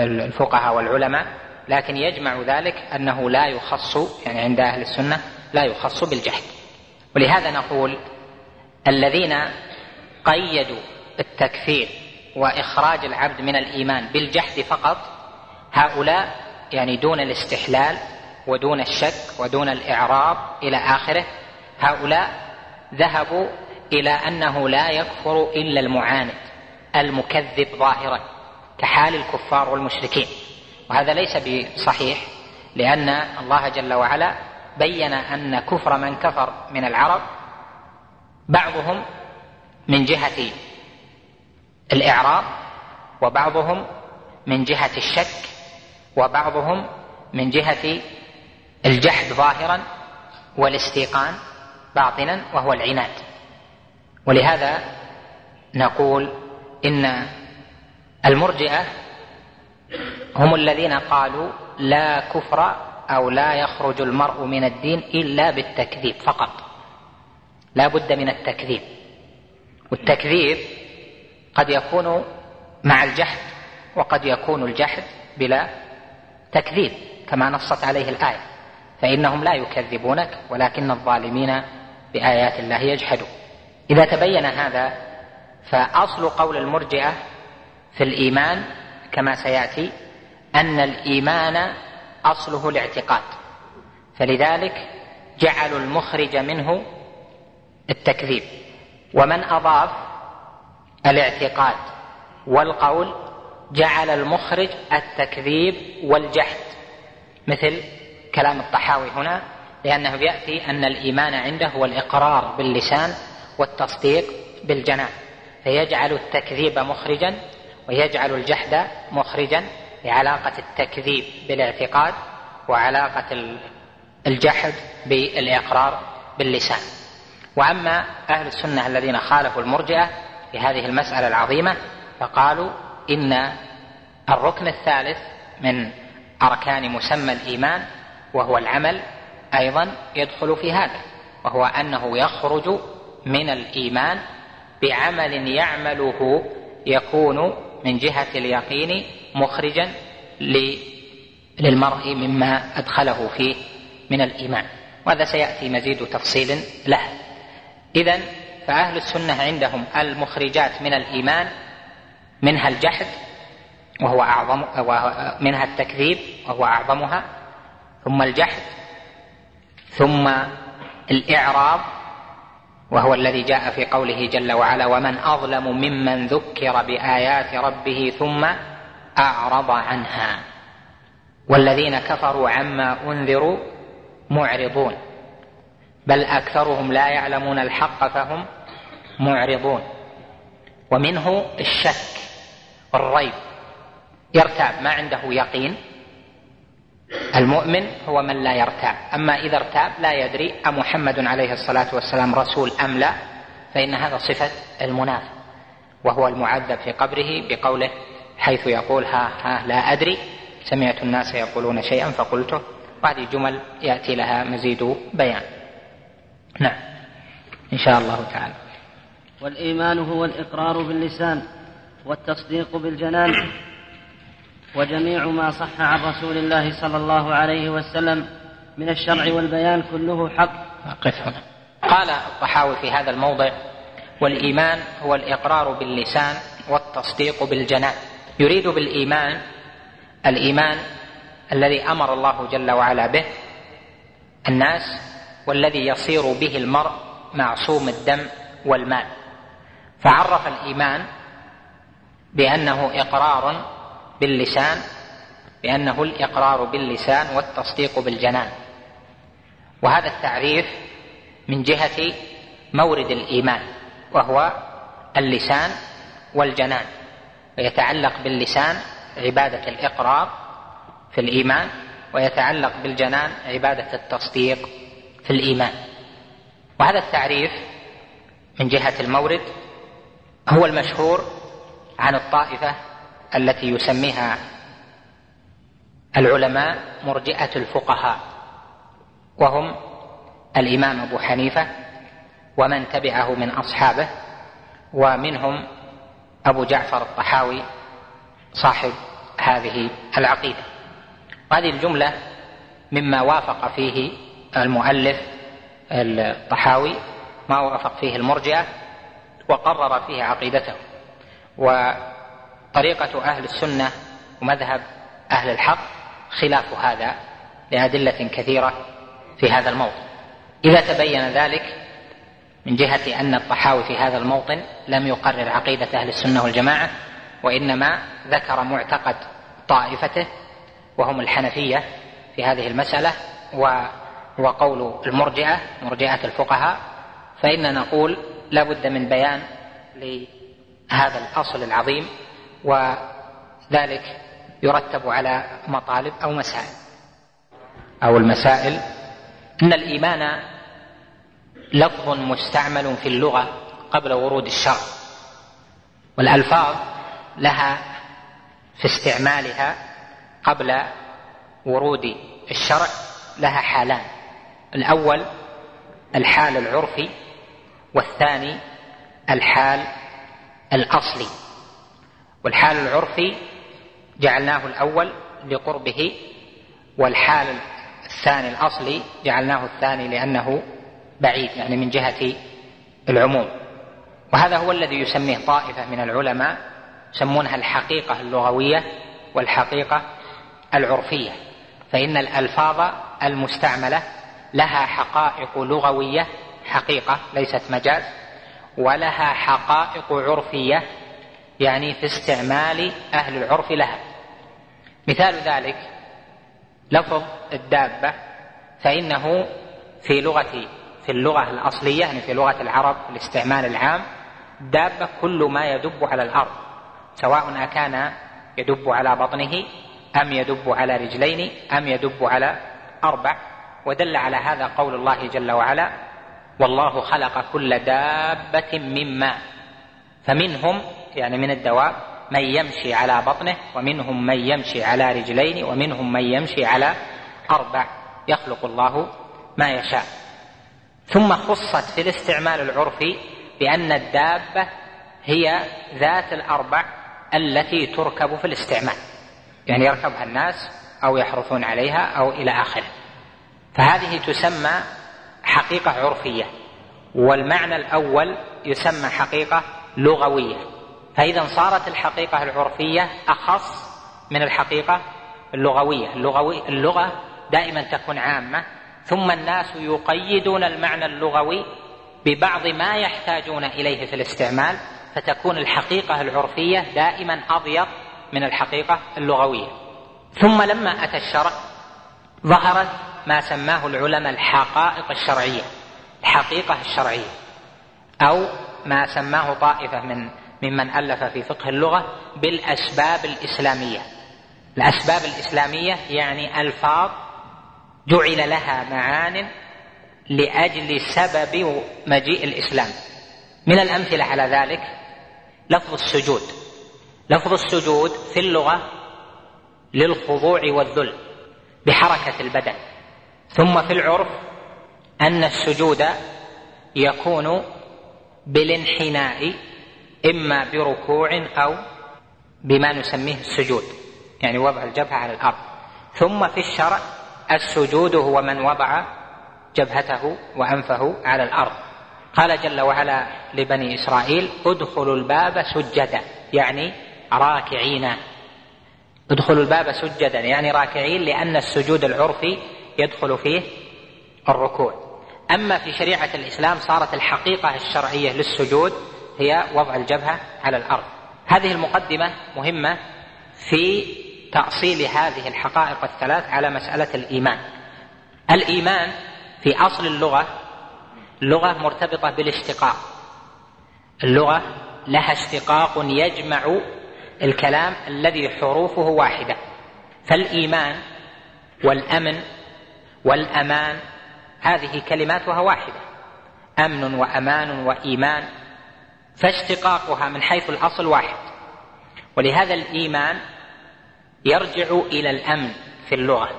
الفقهاء والعلماء لكن يجمع ذلك أنه لا يخص يعني عند أهل السنة لا يخص بالجهل ولهذا نقول الذين قيدوا التكفير وإخراج العبد من الإيمان بالجحد فقط هؤلاء يعني دون الاستحلال ودون الشك ودون الاعراض إلى آخره. هؤلاء ذهبوا إلى أنه لا يكفر إلا المعاند المكذب ظاهرا كحال الكفار والمشركين. وهذا ليس بصحيح لأن الله جل وعلا بين أن كفر من كفر من العرب بعضهم من جهة الإعراض وبعضهم من جهة الشك وبعضهم من جهة الجحد ظاهرا والاستيقان باطنا وهو العناد. ولهذا نقول إن المرجئة هم الذين قالوا لا كفر أو لا يخرج المرء من الدين إلا بالتكذيب فقط. لا بد من التكذيب. والتكذيب قد يكون مع الجحد وقد يكون الجحد بلا تكذيب كما نصت عليه الآية. فإنهم لا يكذبونك ولكن الظالمين بآيات الله يجحدون. إذا تبين هذا فأصل قول المرجئة في الإيمان كما سيأتي أن الإيمان أصله الاعتقاد. فلذلك جعلوا المخرج منه التكذيب. ومن أضاف الاعتقاد والقول جعل المخرج التكذيب والجحد. مثل كلام الطحاوي هنا لأنه يأتي أن الإيمان عنده هو الإقرار باللسان والتصديق بالجنان. فيجعل التكذيب مخرجا ويجعل الجحد مخرجا لعلاقة التكذيب بالاعتقاد وعلاقة الجحد بالإقرار باللسان. وأما أهل السنة الذين خالفوا المرجئة في هذه المسألة العظيمة فقالوا إن الركن الثالث من أركان مسمى الإيمان وهو العمل أيضا يدخل في هذا وهو أنه يخرج من الإيمان بعمل يعمله يكون من جهة اليقين مخرجا للمرء مما أدخله فيه من الإيمان وهذا سيأتي مزيد تفصيل له. إذا فأهل السنة عندهم المخرجات من الإيمان منها الجحد وهو أعظم منها التكذيب وهو أعظمها ثم الجحد ثم الإعراض وهو الذي جاء في قوله جل وعلا ومن أظلم ممن ذكر بآيات ربه ثم أعرض عنها. والذين كفروا عما أنذروا معرضون بل أكثرهم لا يعلمون الحق فهم معرضون. ومنه الشك والريب يرتاب ما عنده يقين. المؤمن هو من لا يرتاب. أما إذا ارتاب لا يدري أمحمد عليه الصلاة والسلام رسول أم لا فإن هذا صفة المنافق وهو المعذب في قبره بقوله حيث يقول ها ها لا أدري سمعت الناس يقولون شيئا فقلته. وهذه جمل يأتي لها مزيد بيان. نعم. إن شاء الله تعالى. والإيمان هو الإقرار باللسان والتصديق بالجنان. وجميع ما صح عن رسول الله صلى الله عليه وسلم من الشرع والبيان كله حق. قف هنا قال الطحاوي في هذا الموضع والإيمان هو الإقرار باللسان والتصديق بالجنان. يريد بالإيمان الإيمان الذي أمر الله جل وعلا به الناس والذي يصير به المرء معصوم الدم والمال. فعرف الإيمان بأنه إقرار باللسان بأنه الإقرار باللسان والتصديق بالجنان. وهذا التعريف من جهة مورد الإيمان وهو اللسان والجنان. ويتعلق باللسان عبادة الإقرار في الإيمان ويتعلق بالجنان عبادة التصديق في الإيمان. وهذا التعريف من جهة المورد هو المشهور عن الطائفة التي يسميها العلماء مرجئة الفقهاء وهم الإمام أبو حنيفة ومن تبعه من أصحابه ومنهم أبو جعفر الطحاوي صاحب هذه العقيدة. وهذه الجملة مما وافق فيه المؤلف الطحاوي ما وافق فيه المرجئة وقرر فيه عقيدته. وطريقة أهل السنة ومذهب أهل الحق خلاف هذا لأدلة كثيرة في هذا الموطن. إذا تبين ذلك من جهة أن الطحاوي في هذا الموطن لم يقرر عقيدة أهل السنة والجماعة وإنما ذكر معتقد طائفته وهم الحنفية في هذه المسألة وهو قول المرجئة مرجئة الفقهاء فإن نقول لا بد من بيان لهذا الأصل العظيم وذلك يرتب على مطالب أو مسائل. أو المسائل. أن الإيمان لفظ مستعمل في اللغة قبل ورود الشرع والألفاظ لها في استعمالها قبل ورود الشرع لها حالان. الأول الحال العرفي والثاني الحال الأصلي. والحال العرفي جعلناه الأول لقربه والحال الثاني الأصلي جعلناه الثاني لأنه بعيد يعني من جهة العموم. وهذا هو الذي يسميه طائفة من العلماء يسمونها الحقيقة اللغوية والحقيقة العرفية. فإن الألفاظ المستعملة لها حقائق لغوية حقيقة ليست مجاز ولها حقائق عرفية يعني في استعمال أهل العرف لها. مثال ذلك لفظ الدابة فإنه في لغة في اللغة الأصلية يعني في لغة العرب في الاستعمال العام دابة كل ما يدب على الأرض سواء أكان يدب على بطنه أم يدب على رجلين أم يدب على أربع ودل على هذا قول الله جل وعلا والله خلق كل دابة من ماء فمنهم يعني من الدواب من يمشي على بطنه ومنهم من يمشي على رجلين ومنهم من يمشي على أربع. يخلق الله ما يشاء. ثم خصت في الاستعمال العرفي بأن الدابة هي ذات الأربع التي تركب في الاستعمال. يعني يركبها الناس أو يحرثون عليها أو إلى آخره. فهذه تسمى حقيقة عرفية والمعنى الأول يسمى حقيقة لغوية. فإذا صارت الحقيقة العرفية أخص من الحقيقة اللغوية. اللغوي اللغة دائما تكون عامة ثم الناس يقيدون المعنى اللغوي ببعض ما يحتاجون إليه في الاستعمال فتكون الحقيقة العرفية دائما اضيق من الحقيقة اللغوية. ثم لما أتى الشرع ظهرت ما سماه العلماء الحقائق الشرعية الحقيقة الشرعية أو ما سماه طائفة من ممن ألف في فقه اللغة بالأسباب الإسلامية. الأسباب الإسلامية يعني ألفاظ جعل لها معان لأجل سبب مجيء الإسلام. من الأمثلة على ذلك لفظ السجود. لفظ السجود في اللغة للخضوع والذل بحركة البدن. ثم في العرف أن السجود يكون بالانحناء إما بركوع أو بما نسميه السجود يعني وضع الجبهة على الأرض. ثم في الشرع السجود هو من وضع جبهته وأنفه على الأرض. قال جل وعلا لبني إسرائيل ادخلوا الباب سجدا يعني راكعين. ادخلوا الباب سجدا يعني راكعين لأن السجود العرفي يدخل فيه الركوع. أما في شريعة الإسلام صارت الحقيقة الشرعية للسجود هي وضع الجبهة على الأرض. هذه المقدمة مهمة في تأصيل هذه الحقائق الثلاث على مسألة الإيمان. الإيمان في أصل اللغة اللغة مرتبطة بالاشتقاق. اللغة لها اشتقاق يجمع الكلام الذي حروفه واحدة. فالإيمان والأمن والأمان هذه كلماتها واحدة. أمن وأمان وإيمان فاشتقاقها من حيث الأصل واحد. ولهذا الإيمان يرجع إلى الأمن في اللغة.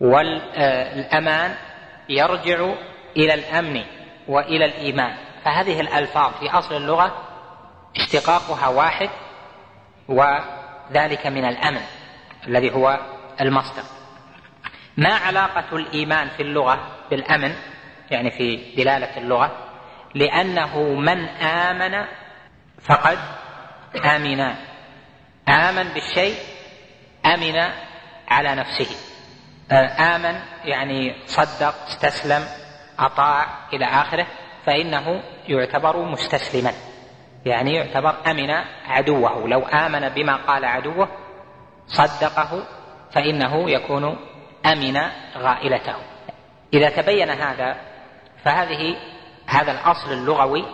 والأمان يرجع إلى الأمن وإلى الإيمان. فهذه الألفاظ في أصل اللغة اشتقاقها واحد وذلك من الأمن الذي هو المصدر. ما علاقة الإيمان في اللغة بالأمن؟ يعني في دلالة اللغة. لأنه من آمن فقد آمن. آمن بالشيء آمن على نفسه. آمن يعني صدق استسلم أطاع إلى آخره فإنه يعتبر مستسلما. يعني يعتبر آمن عدوه. لو آمن بما قال عدوه صدقه فإنه يكون آمن غائلته. إذا تبين هذا فهذه هذا الأصل اللغوي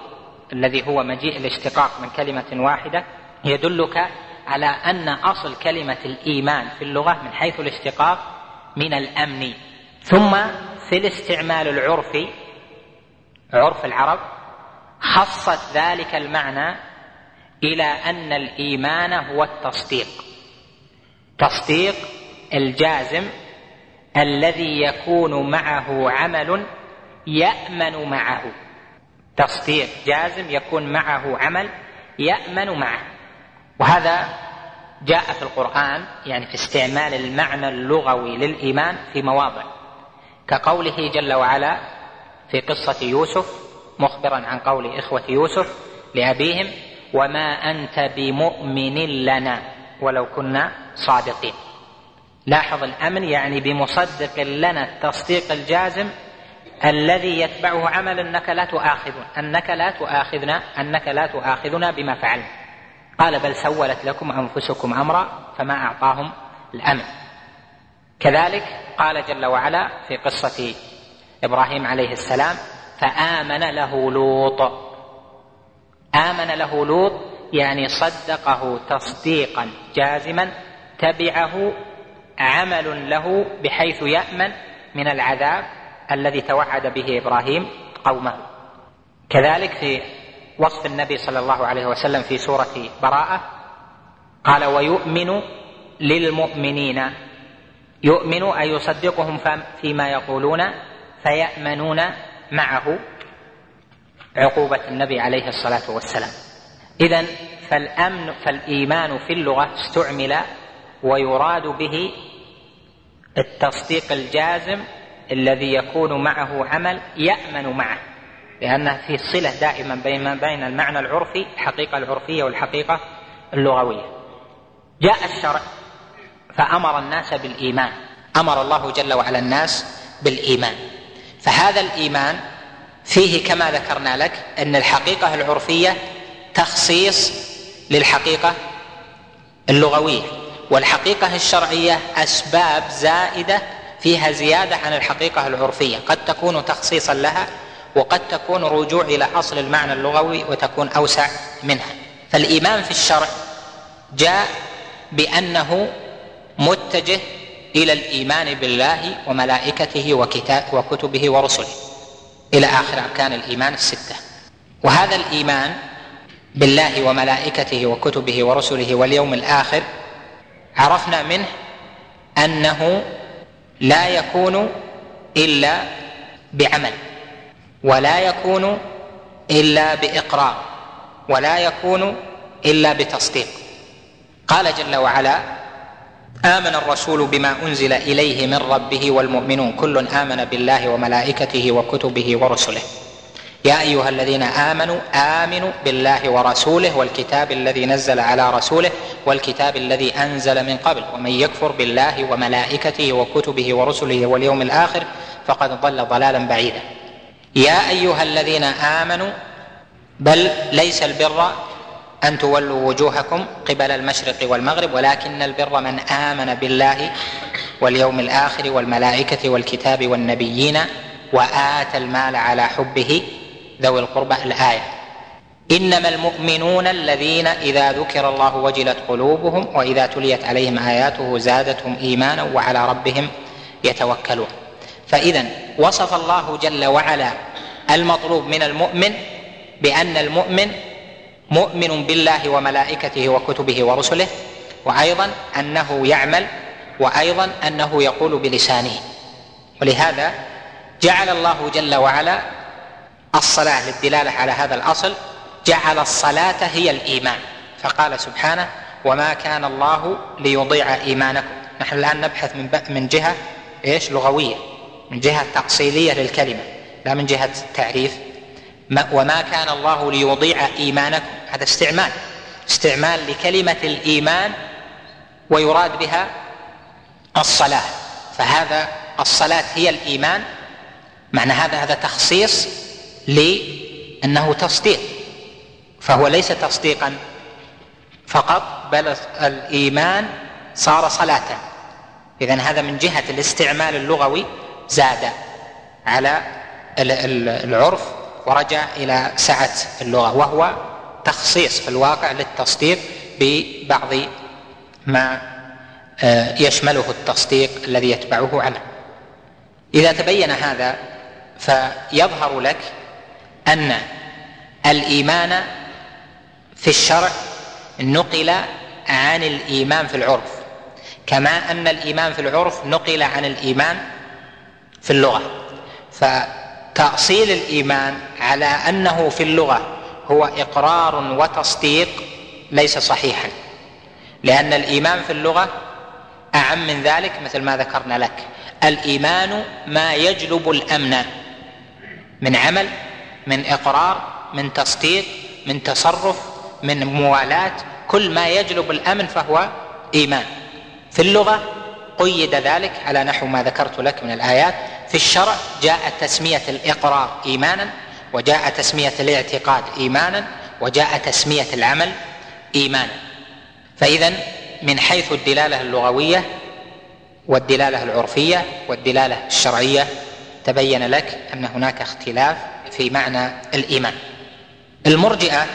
الذي هو مجيء الاشتقاق من كلمة واحدة يدلك على أن أصل كلمة الإيمان في اللغة من حيث الاشتقاق من الأمن. ثم في الاستعمال العرفي عرف العرب خصت ذلك المعنى إلى أن الإيمان هو التصديق. تصديق الجازم الذي يكون معه عمل يأمن معه. تصديق جازم يكون معه عمل يأمن معه. وهذا جاء في القرآن يعني في استعمال المعنى اللغوي للإيمان في مواضع كقوله جل وعلا في قصة يوسف مخبرا عن قول إخوة يوسف لأبيهم وما أنت بمؤمن لنا ولو كنا صادقين. لاحظ الأمن يعني بمصدق لنا التصديق الجازم الذي يتبعه عمل أنك لا تؤاخذنا أنك لا تؤاخذنا أنك لا تؤاخذنا بما فعلنا. قال بل سولت لكم أنفسكم أمرا فما أعطاهم الأمن. كذلك قال جل وعلا في قصة إبراهيم عليه السلام فآمن له لوط. آمن له لوط يعني صدقه تصديقا جازما تبعه عمل له بحيث يأمن من العذاب الذي توعد به إبراهيم قومه. كذلك في وصف النبي صلى الله عليه وسلم في سورة براءة قال ويؤمن للمؤمنين. يؤمن أي يصدقهم فيما يقولون فيأمنون معه. عقوبة النبي عليه الصلاة والسلام. إذا فالأمن فالإيمان في اللغة استعمل ويراد به التصديق الجازم الذي يكون معه عمل يأمن معه لأنه في صلة دائما بين بين المعنى العرفي الحقيقة العرفية والحقيقة اللغوية. جاء الشرع فأمر الناس بالإيمان. أمر الله جل وعلا الناس بالإيمان. فهذا الإيمان فيه كما ذكرنا لك أن الحقيقة العرفية تخصيص للحقيقة اللغوية والحقيقة الشرعية أسباب زائدة فيها زيادة عن الحقيقة العرفية. قد تكون تخصيصا لها وقد تكون رجوع إلى أصل المعنى اللغوي وتكون أوسع منها. فالإيمان في الشرع جاء بأنه متجه إلى الإيمان بالله وملائكته وكتاب وكتبه ورسله. إلى آخر أركان الإيمان الستة. وهذا الإيمان بالله وملائكته وكتبه ورسله واليوم الآخر عرفنا منه أنه لا يكون إلا بعمل ولا يكون إلا بإقرار ولا يكون إلا بتصديق. قال جل وعلا آمن الرسول بما أنزل إليه من ربه والمؤمنون كل آمن بالله وملائكته وكتبه ورسله. يا أيها الذين آمنوا آمنوا بالله ورسوله والكتاب الذي نزل على رسوله والكتاب الذي أنزل من قبل ومن يكفر بالله وملائكته وكتبه ورسله واليوم الآخر فقد ضل ضلالا بعيدا. يا أيها الذين آمنوا بل ليس البر أن تولوا وجوهكم قبل المشرق والمغرب ولكن البر من آمن بالله واليوم الآخر والملائكة والكتاب والنبيين وآتى المال على حبه ذوي القربى الآية. إنما المؤمنون الذين إذا ذكر الله وجلت قلوبهم وإذا تليت عليهم آياته زادتهم إيمانا وعلى ربهم يتوكلون. فاذا وصف الله جل وعلا المطلوب من المؤمن بأن المؤمن مؤمن بالله وملائكته وكتبه ورسله وأيضا أنه يعمل وأيضا أنه يقول بلسانه. ولهذا جعل الله جل وعلا الصلاة للدلالة على هذا الأصل جعل الصلاة هي الإيمان. فقال سبحانه وما كان الله ليضيع إيمانكم. نحن الآن نبحث من من جهة إيش؟ لغوية من جهة تاصيليه للكلمة لا من جهة تعريف. وما كان الله ليضيع إيمانكم. هذا استعمال استعمال لكلمة الإيمان ويراد بها الصلاة. فهذا الصلاة هي الإيمان. معنى هذا هذا تخصيص لأنه تصديق. فهو ليس تصديقا. فقط بل الإيمان صار صلاة. اذا هذا من جهة الاستعمال اللغوي زاد على العرف ورجع إلى سعة اللغة وهو تخصيص في الواقع للتصديق ببعض ما آه، يشمله التصديق الذي يتبعه عنه إذا تبين هذا فيظهر لك أن الإيمان في الشرع نقل عن الإيمان في العرف كما أن الإيمان في العرف نقل عن الإيمان في اللغة. فتأصيل الإيمان على أنه في اللغة هو إقرار وتصديق ليس صحيحا لأن الإيمان في اللغة أعم من ذلك مثل ما ذكرنا لك. الإيمان ما يجلب الأمن من عمل من إقرار من تصديق من تصرف من موالاة كل ما يجلب الأمن فهو إيمان. في اللغة قيد ذلك على نحو ما ذكرت لك من الآيات. في الشرع جاء تسمية الإقرار إيمانا وجاء تسمية الاعتقاد إيمانا وجاء تسمية العمل إيمانا. فإذا من حيث الدلالة اللغوية والدلالة العرفية والدلالة الشرعية تبين لك أن هناك اختلاف في معنى الإيمان. المرجئة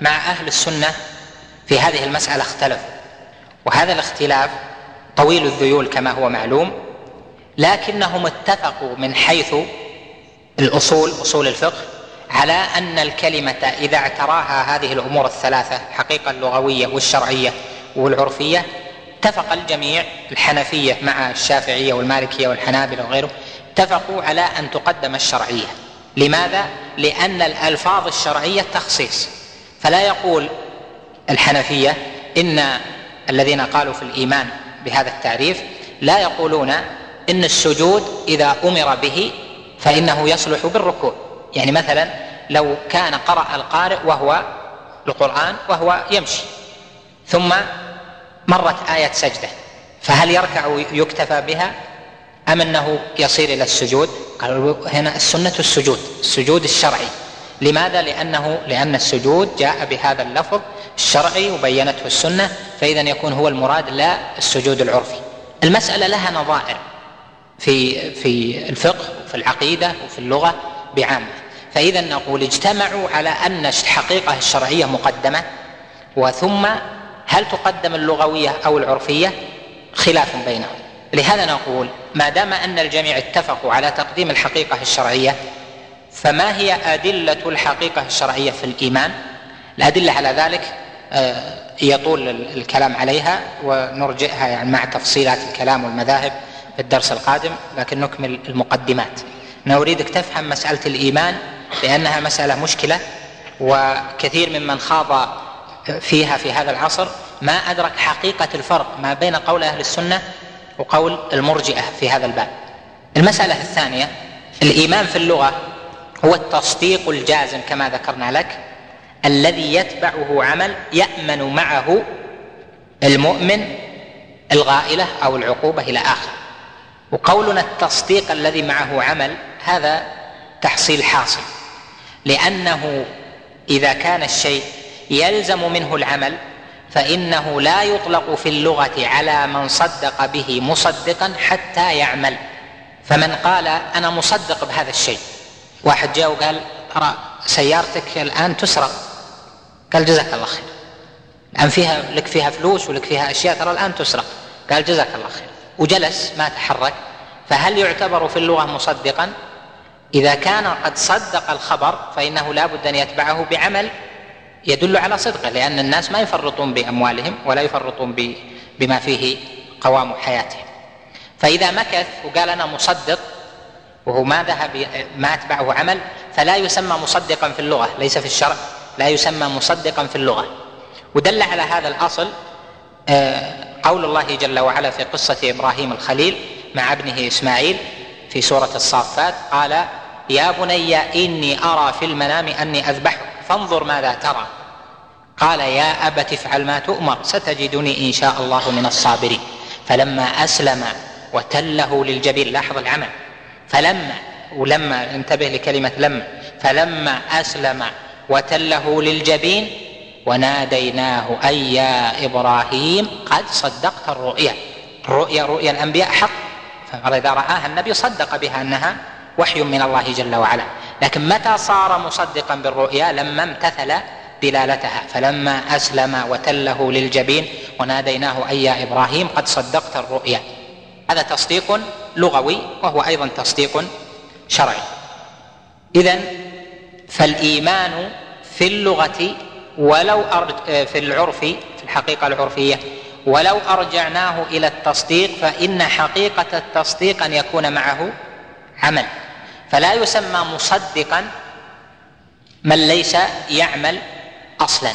مع أهل السنة في هذه المسألة اختلفوا وهذا الاختلاف طويل الذيول كما هو معلوم لكنهم اتفقوا من حيث الأصول أصول الفقه على أن الكلمة إذا اعتراها هذه الأمور الثلاثة الحقيقة اللغويه والشرعية والعرفية اتفق الجميع الحنفية مع الشافعية والمالكية والحنابلة وغيره اتفقوا على أن تقدم الشرعية. لماذا؟ لأن الألفاظ الشرعية تخصيص. فلا يقول الحنفية إن الذين قالوا في الإيمان بهذا التعريف لا يقولون إن السجود إذا أمر به فإنه يصلح بالركوع. يعني مثلا لو كان قرأ القارئ وهو القرآن وهو يمشي ثم مرت آية سجدة فهل يركع يكتفى بها؟ أم أنه يصير إلى السجود؟ قالوا هنا السنة السجود السجود الشرعي. لماذا؟ لأنه لأن السجود جاء بهذا اللفظ الشرعي وبينته السنة فإذا يكون هو المراد لا السجود العرفي. المسألة لها نظائر في في الفقه وفي العقيدة وفي اللغة بعامة. فإذا نقول اجتمعوا على أن الحقيقة الشرعية مقدمة وثم هل تقدم اللغوية أو العرفية؟ خلاف بينهم. لهذا نقول ما دام أن الجميع اتفقوا على تقديم الحقيقة الشرعية فما هي أدلة الحقيقة الشرعية في الإيمان؟ الأدلة على ذلك آه، يطول الكلام عليها ونرجئها يعني مع تفصيلات الكلام والمذاهب في الدرس القادم لكن نكمل المقدمات. أنا أريدك تفهم مسألة الإيمان لأنها مسألة مشكلة وكثير ممن خاض فيها في هذا العصر. ما أدرك حقيقة الفرق ما بين قول أهل السنة وقول المرجئة في هذا الباب. المسألة الثانية الإيمان في اللغة هو التصديق الجازم كما ذكرنا لك الذي يتبعه عمل يأمن معه المؤمن الغائلة أو العقوبة إلى آخر. وقولنا التصديق الذي معه عمل هذا تحصيل حاصل. لأنه إذا كان الشيء يلزم منه العمل فإنه لا يطلق في اللغة على من صدق به مصدقا حتى يعمل. فمن قال أنا مصدق بهذا الشيء واحد جاء وقال ترى سيارتك الآن تسرق. قال جزاك الله خير. الآن فيها لك فيها فلوس ولك فيها أشياء ترى الآن تسرق. قال جزاك الله خير. وجلس ما تحرك. فهل يعتبر في اللغة مصدقا؟ إذا كان قد صدق الخبر فإنه لا بد أن يتبعه بعمل. يدل على صدقه لأن الناس ما يفرطون بأموالهم ولا يفرطون بما فيه قوام حياتهم. فإذا مكث وقال أنا مصدق وهو ما ذهب ما أتبعه عمل فلا يسمى مصدقا في اللغة ليس في الشرع لا يسمى مصدقا في اللغة. ودل على هذا الأصل آه، قول الله جل وعلا في قصة إبراهيم الخليل مع ابنه إسماعيل في سورة الصافات قال يا بني إني أرى في المنام أني أذبحك. فانظر ماذا ترى. قال يا أبت افعل ما تؤمر ستجدني إن شاء الله من الصابرين. فلما أسلم وتله للجبين لاحظ العمل. فلما ولما انتبه لكلمة لما. فلما أسلم وتله للجبين وناديناه أي يا إبراهيم قد صدقت الرؤيا. الرؤيا رؤيا الأنبياء حق. فإذا رآها النبي صدق بها أنها وحي من الله جل وعلا. لكن متى صار مصدقا بالرؤيا؟ لما امتثل دلالتها. فلما أسلم وتله للجبين وناديناه أي يا إبراهيم قد صدقت الرؤيا. هذا تصديق لغوي وهو أيضا تصديق شرعي. اذا فالإيمان في اللغة ولو في العرف في الحقيقة العرفية ولو أرجعناه إلى التصديق فإن حقيقة التصديق أن يكون معه عمل. فلا يسمى مصدقا من ليس يعمل أصلا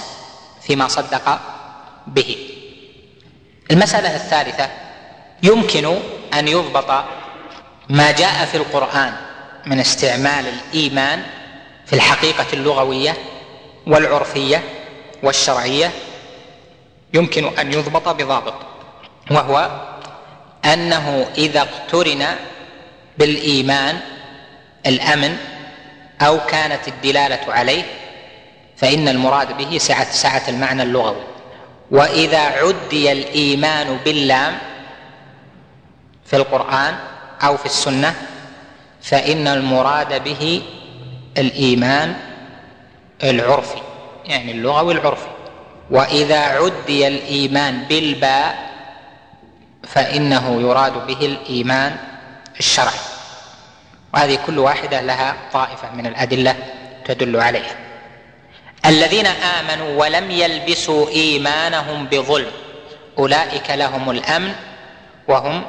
فيما صدق به. المسألة الثالثة يمكن أن يضبط ما جاء في القرآن من استعمال الإيمان في الحقيقة اللغوية والعرفية والشرعية. يمكن أن يضبط بضابط وهو أنه إذا اقترن بالإيمان الأمن أو كانت الدلالة عليه فإن المراد به سعه سعة المعنى اللغوي. وإذا عدي الإيمان باللام في القرآن أو في السنة فإن المراد به الإيمان العرفي يعني اللغوي العرفي. وإذا عدي الإيمان بالباء فإنه يراد به الإيمان الشرعي. وهذه كل واحدة لها طائفة من الأدلة تدل عليها. الذين آمنوا ولم يلبسوا إيمانهم بظلم أولئك لهم الأمن وهم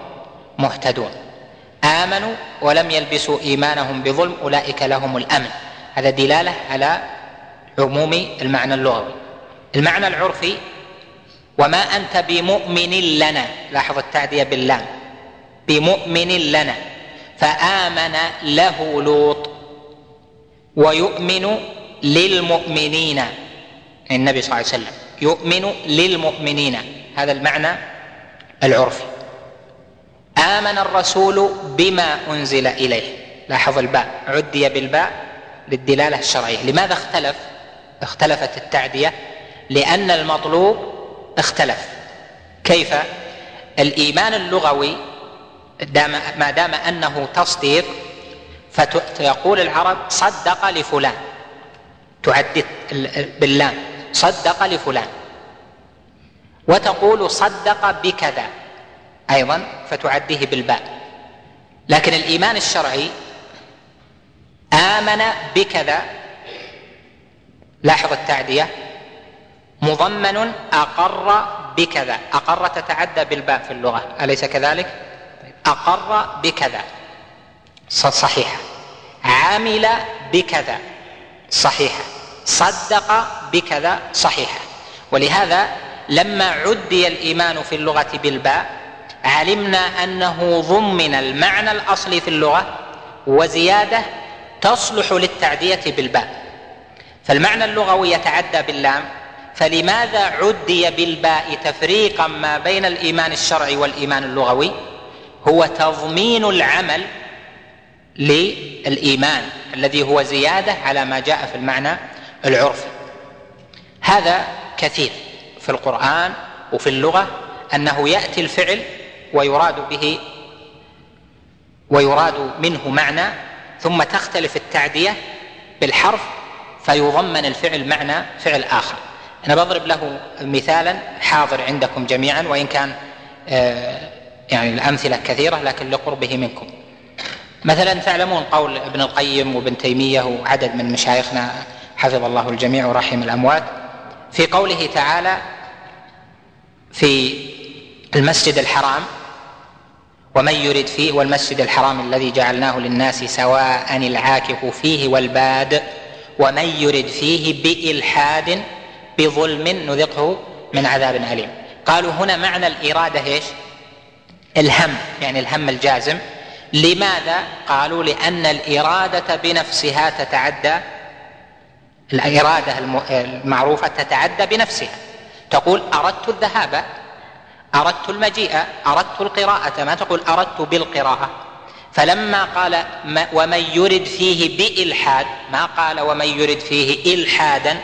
مهتدون. آمنوا ولم يلبسوا إيمانهم بظلم أولئك لهم الأمن. هذا دلالة على عموم المعنى اللغوي. المعنى العرفي وما أنت بمؤمن لنا لاحظ التعدية باللام. بمؤمن لنا. فآمن له لوط ويؤمن للمؤمنين. النبي صلى الله عليه وسلم يؤمن للمؤمنين. هذا المعنى العرفي. آمن الرسول بما أنزل إليه. لاحظ الباء. عدي بالباء للدلاله الشرعية. لماذا اختلف؟ اختلفت التعدية. لأن المطلوب اختلف. كيف؟ الإيمان اللغوي دام ما دام أنه تصديق فتقول العرب صدق لفلان. تعدد باللام. صدق لفلان. وتقول صدق بكذا. أيضا فتعديه بالباء. لكن الإيمان الشرعي آمن بكذا. لاحظ التعدية. مضمن أقر بكذا. أقر تتعدى بالباء في اللغة. أليس كذلك؟ أقر بكذا. صحيحه عمل بكذا. صحيحه صدق بكذا. صحيحه ولهذا لما عدي الإيمان في اللغة بالباء علمنا أنه ضمن المعنى الاصلي في اللغة وزيادة تصلح للتعدية بالباء. فالمعنى اللغوي يتعدى باللام. فلماذا عدي بالباء تفريقا ما بين الإيمان الشرعي والإيمان اللغوي؟ هو تضمين العمل للإيمان الذي هو زيادة على ما جاء في المعنى العرفي هذا كثير في القرآن وفي اللغة أنه يأتي الفعل ويراد به ويراد منه معنى ثم تختلف التعدية بالحرف فيضمن الفعل معنى فعل آخر. أنا بضرب له مثالا حاضر عندكم جميعا وإن كان آه، يعني الأمثلة كثيرة لكن لقربه منكم. مثلا تعلمون قول ابن القيم وابن تيمية وعدد من مشايخنا حفظ الله الجميع ورحم الأموات. في قوله تعالى في المسجد الحرام ومن يرد فيه والمسجد الحرام الذي جعلناه للناس سواء العاكف فيه والباد ومن يرد فيه بإلحاد بظلم نذقه من عذاب أليم. قالوا هنا معنى الإرادة إيش؟ الهم يعني الهم الجازم. لماذا؟ قالوا لأن الإرادة بنفسها تتعدى الإرادة المعروفة تتعدى بنفسها. تقول أردت الذهاب أردت المجيء أردت القراءة. ما تقول أردت بالقراءة؟ فلما قال ومن يرد فيه بإلحاد ما قال ومن يرد فيه إلحادا؟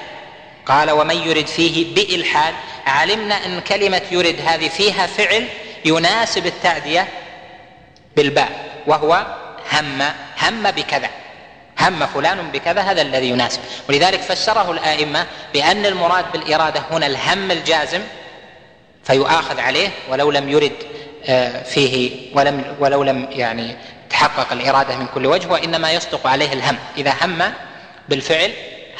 قال ومن يرد فيه بإلحاد. علمنا أن كلمة يرد هذه فيها فعل يناسب التعدية بالباء وهو هم هم بكذا هم فلان بكذا هذا الذي يناسب. ولذلك فسره الأئمة بأن المراد بالإرادة هنا الهم الجازم فيؤاخذ عليه ولو لم يرد آه، فيه ولم ولو لم يعني تحقق الإرادة من كل وجه وإنما يصدق عليه الهم. إذا هم بالفعل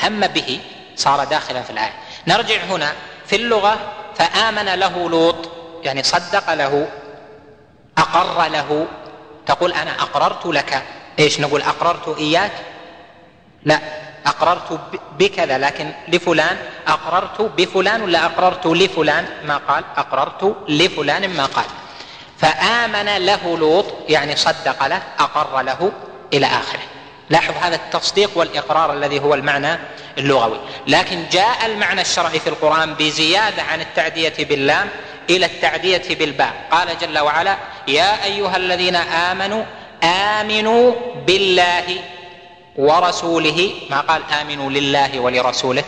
هم به صار داخلا في الآية. نرجع هنا في اللغة فآمن له لوط. يعني صدق له أقر له تقول أنا أقررت لك. إيش نقول؟ أقررت إياك؟ لا أقررت بكذا لكن لفلان أقررت بفلان ولا أقررت لفلان؟ ما قال. أقررت لفلان ما قال. فآمن له لوط يعني صدق له أقر له إلى آخره. لاحظ هذا التصديق والإقرار الذي هو المعنى اللغوي. لكن جاء المعنى الشرعي في القرآن بزيادة عن التعدية باللام إلى التعدية بالباء. قال جل وعلا يا أيها الذين آمنوا آمنوا بالله ورسوله. ما قال آمنوا لله ولرسوله؟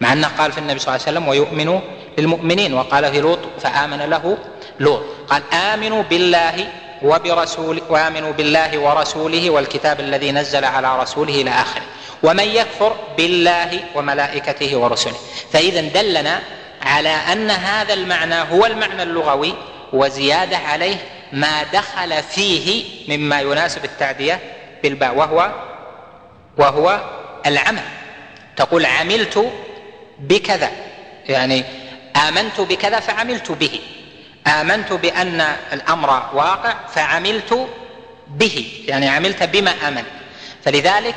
مع أنه قال في النبي صلى الله عليه وسلم ويؤمنوا للمؤمنين. وقال في لوط فآمن له لوط. قال آمنوا بالله وبرسول وآمنوا بالله ورسوله والكتاب الذي نزل على رسوله إلى آخره. ومن يكفر بالله وملائكته ورسله. فإذا دلنا على أن هذا المعنى هو المعنى اللغوي وزيادة عليه ما دخل فيه مما يناسب التعدية بالباء وهو وهو العمل. تقول عملت بكذا يعني آمنت بكذا فعملت به. آمنت بأن الأمر واقع فعملت به يعني عملت بما آمنت. فلذلك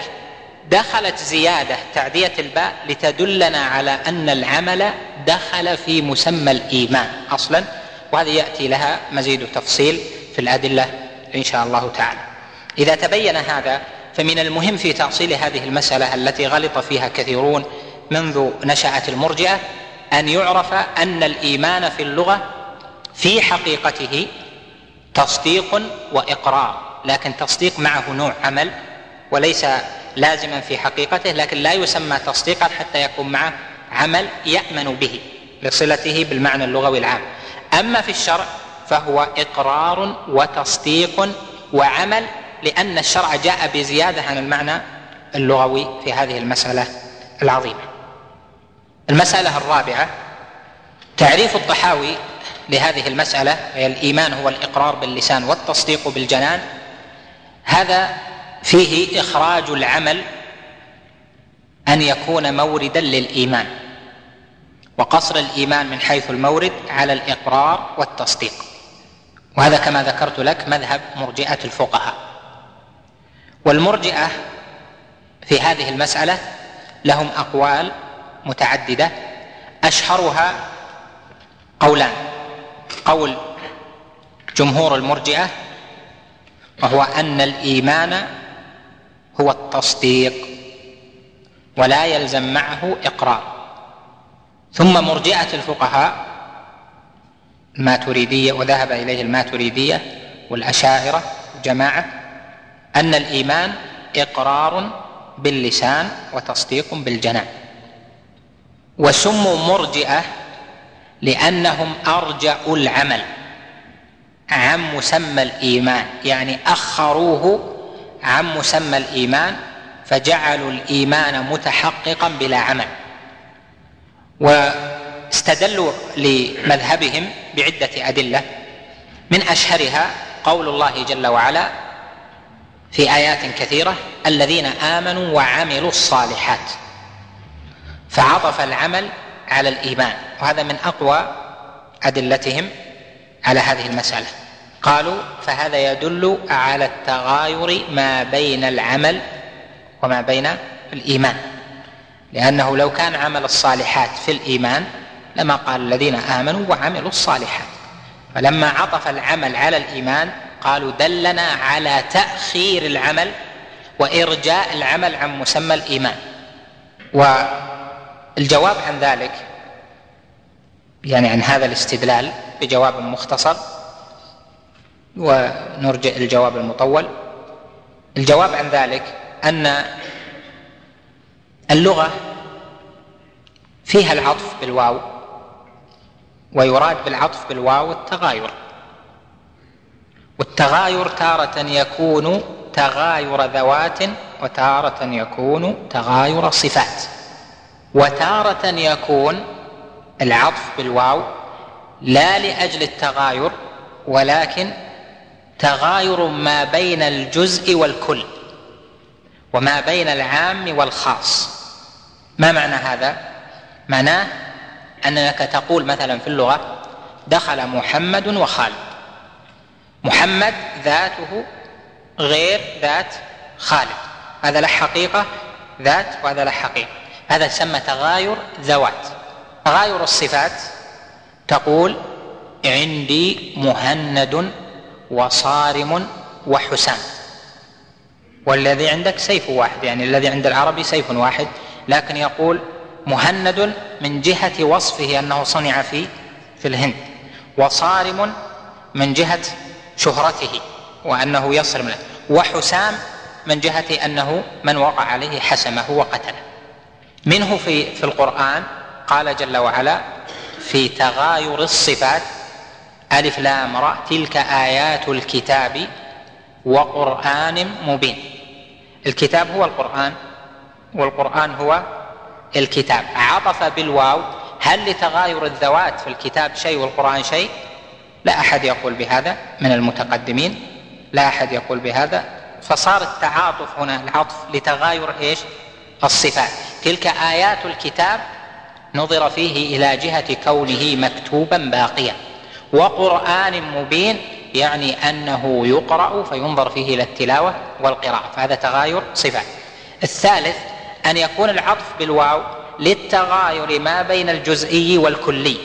دخلت زيادة تعدية الباء لتدلنا على أن العمل دخل في مسمى الإيمان أصلا وهذه يأتي لها مزيد تفصيل في الأدلة إن شاء الله تعالى. إذا تبين هذا فمن المهم في تأصيل هذه المسألة التي غلط فيها كثيرون منذ نشأت المرجئة أن يعرف أن الإيمان في اللغة في حقيقته تصديق وإقرار لكن تصديق معه نوع عمل وليس لازما في حقيقته لكن لا يسمى تصديقا حتى يكون معه عمل يأمن به لصلته بالمعنى اللغوي العام. أما في الشرع فهو إقرار وتصديق وعمل لأن الشرع جاء بزيادة عن المعنى اللغوي في هذه المسألة العظيمة. المسألة الرابعة تعريف الطحاوي لهذه المسألة هي الإيمان هو الإقرار باللسان والتصديق بالجنان. هذا فيه إخراج العمل أن يكون موردا للإيمان وقصر الإيمان من حيث المورد على الإقرار والتصديق. وهذا كما ذكرت لك مذهب مرجئة الفقهاء. والمرجئة في هذه المسألة لهم أقوال متعددة. أشهرها قولان. قول جمهور المرجئة وهو أن الإيمان هو التصديق ولا يلزم معه إقرار. ثم مرجئة الفقهاء الماتريدية وذهب إليه الماتريدية والأشاعرة جماعة أن الإيمان إقرار باللسان وتصديق بالجنان. وسموا مرجئة لأنهم ارجأوا العمل عن مسمى الإيمان يعني أخروه عن مسمى الإيمان فجعلوا الإيمان متحققا بلا عمل. واستدلوا لمذهبهم بعدة أدلة. من أشهرها قول الله جل وعلا في آيات كثيرة الذين آمنوا وعملوا الصالحات فعطف العمل على الإيمان. وهذا من أقوى أدلتهم على هذه المسألة. قالوا فهذا يدل على التغاير ما بين العمل وما بين الإيمان. لأنه لو كان عمل الصالحات في الإيمان لما قال الذين آمنوا وعملوا الصالحات. فلما عطف العمل على الإيمان قالوا دلنا على تأخير العمل وإرجاء العمل عن مسمى الإيمان. والجواب عن ذلك يعني عن هذا الاستدلال بجواب مختصر ونرجع الجواب المطول. الجواب عن ذلك أن اللغة فيها العطف بالواو ويراد بالعطف بالواو التغاير. والتغاير تارة يكون تغاير ذوات وتارة يكون تغاير صفات. وتارة يكون العطف بالواو لا لأجل التغاير ولكن تغاير ما بين الجزء والكل وما بين العام والخاص. ما معنى هذا؟ معناه أنك تقول مثلا في اللغة دخل محمد وخالد. محمد ذاته غير ذات خالد. هذا له حقيقة ذات وهذا له حقيقة. هذا يسمى تغاير ذوات. تغاير الصفات تقول عندي مهند وصارم وحسام والذي عندك سيف واحد يعني الذي عند العربي سيف واحد لكن يقول مهند من جهة وصفه أنه صنع في في الهند وصارم من جهة شهرته وأنه يصرم له وحسام من جهة أنه من وقع عليه حسمه وقتله. منه في في القرآن قال جل وعلا في تغاير الصفات ألف لام را تلك آيات الكتاب وقرآن مبين. الكتاب هو القرآن والقرآن هو الكتاب. عطف بالواو هل لتغاير الذوات في الكتاب شيء والقرآن شيء؟ لا أحد يقول بهذا من المتقدمين لا أحد يقول بهذا. فصار التعاطف هنا العطف لتغاير إيش؟ الصفات. تلك آيات الكتاب نظر فيه إلى جهة كونه مكتوبا باقيا. وقرآن مبين يعني أنه يقرأ فينظر فيه إلى التلاوة والقراءة فهذا تغاير صفات الثالث أن يكون العطف بالواو للتغاير ما بين الجزئي والكلي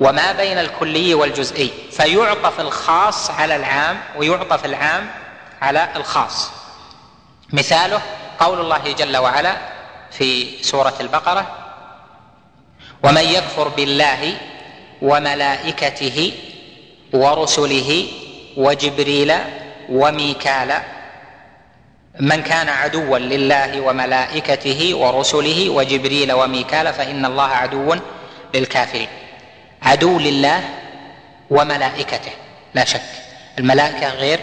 وما بين الكلي والجزئي فيعطف الخاص على العام ويعطف العام على الخاص. مثاله قول الله جل وعلا في سورة البقرة ومن يكفر بالله وملائكته ورسله وجبريل وميكال. من كان عدوا لله وملائكته ورسله وجبريل وميكال فإن الله عدو للكافرين. عدو لله وملائكته لا شك. الملائكة غير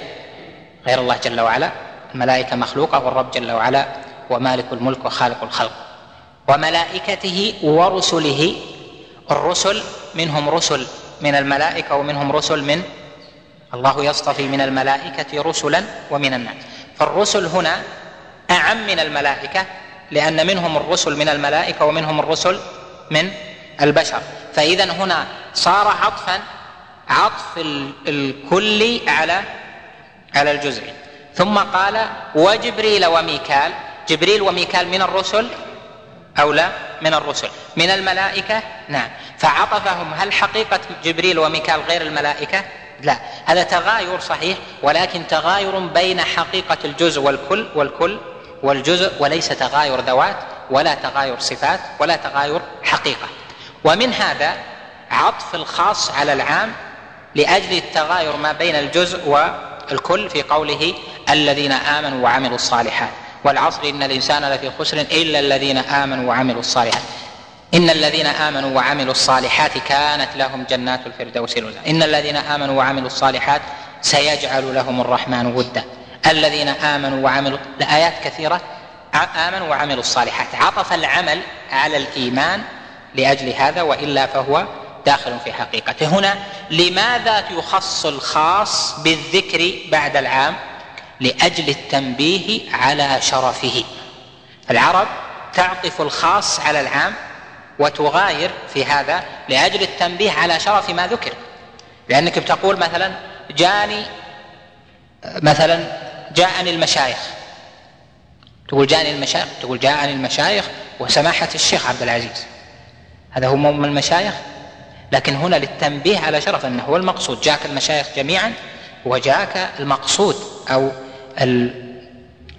غير الله جل وعلا. الملائكة مخلوقة والرب جل وعلا. ومالك الملك وخالق الخلق. وملائكته ورسله الرسل منهم رسل من الملائكة ومنهم رسل من الله يصطفي من الملائكة رسلا ومن الناس. فالرسل هنا أعم من الملائكة لأن منهم الرسل من الملائكة ومنهم الرسل من البشر. فاذا هنا صار عطفا عطف الكل على على الجزء. ثم قال وجبريل وميكال جبريل وميكال من الرسل أو لا؟ من الرسل. من الملائكة؟ نعم. فعطفهم هل حقيقة جبريل وميكال غير الملائكة؟ لا. هذا تغاير صحيح ولكن تغاير بين حقيقة الجزء والكل والكل والجزء وليس تغاير ذوات ولا تغاير صفات ولا تغاير حقيقة. ومن هذا عطف الخاص على العام لأجل التغاير ما بين الجزء والكل في قوله الذين آمنوا وعملوا الصالحات. والعصر إن الإنسان لفي خسر إلا الذين آمنوا وعملوا الصالحات. إن الذين آمنوا وعملوا الصالحات كانت لهم جنات الفردوس نزلا إن الذين آمنوا وعملوا الصالحات سيجعل لهم الرحمن ودا. الذين آمنوا وعملوا الايات كثيرة آمنوا وعملوا الصالحات. عطف العمل على الإيمان لأجل هذا وإلا فهو داخل في حقيقته هنا لماذا يخص الخاص بالذكر بعد العام؟ لأجل التنبيه على شرفه. العرب تعطف الخاص على العام وتغاير في هذا لأجل التنبيه على شرف ما ذكر. لأنك بتقول مثلا جاني مثلا جاءني المشايخ. تقول جاءني المشايخ تقول جاءني المشايخ وسماحة الشيخ عبد العزيز. هذا هو من المشايخ؟ لكن هنا للتنبيه على شرف إنه هو المقصود. جاءك المشايخ جميعا وجاءك المقصود أو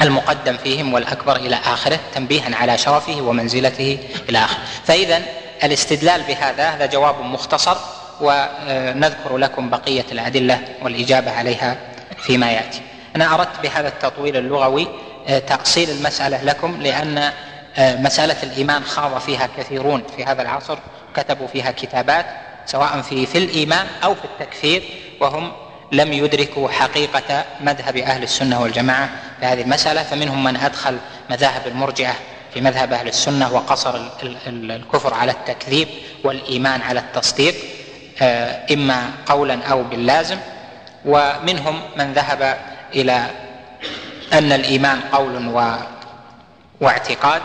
المقدم فيهم والأكبر إلى آخره تنبيها على شرفه ومنزلته إلى آخره. فإذا الاستدلال بهذا هذا جواب مختصر ونذكر لكم بقية الأدلة والإجابة عليها فيما يأتي. أنا أردت بهذا التطويل اللغوي آه، تأصيل المسألة لكم لأن آه، مسألة الإيمان خاض فيها كثيرون في هذا العصر كتبوا فيها كتابات سواء في في الإيمان أو في التكفير وهم لم يدركوا حقيقة مذهب أهل السنة والجماعة في هذه المسألة فمنهم من أدخل مذاهب المرجئة في مذهب أهل السنة وقصر الكفر على التكذيب والإيمان على التصديق آه، إما قولا أو باللازم. ومنهم من ذهب إلى أن الإيمان قول و واعتقاد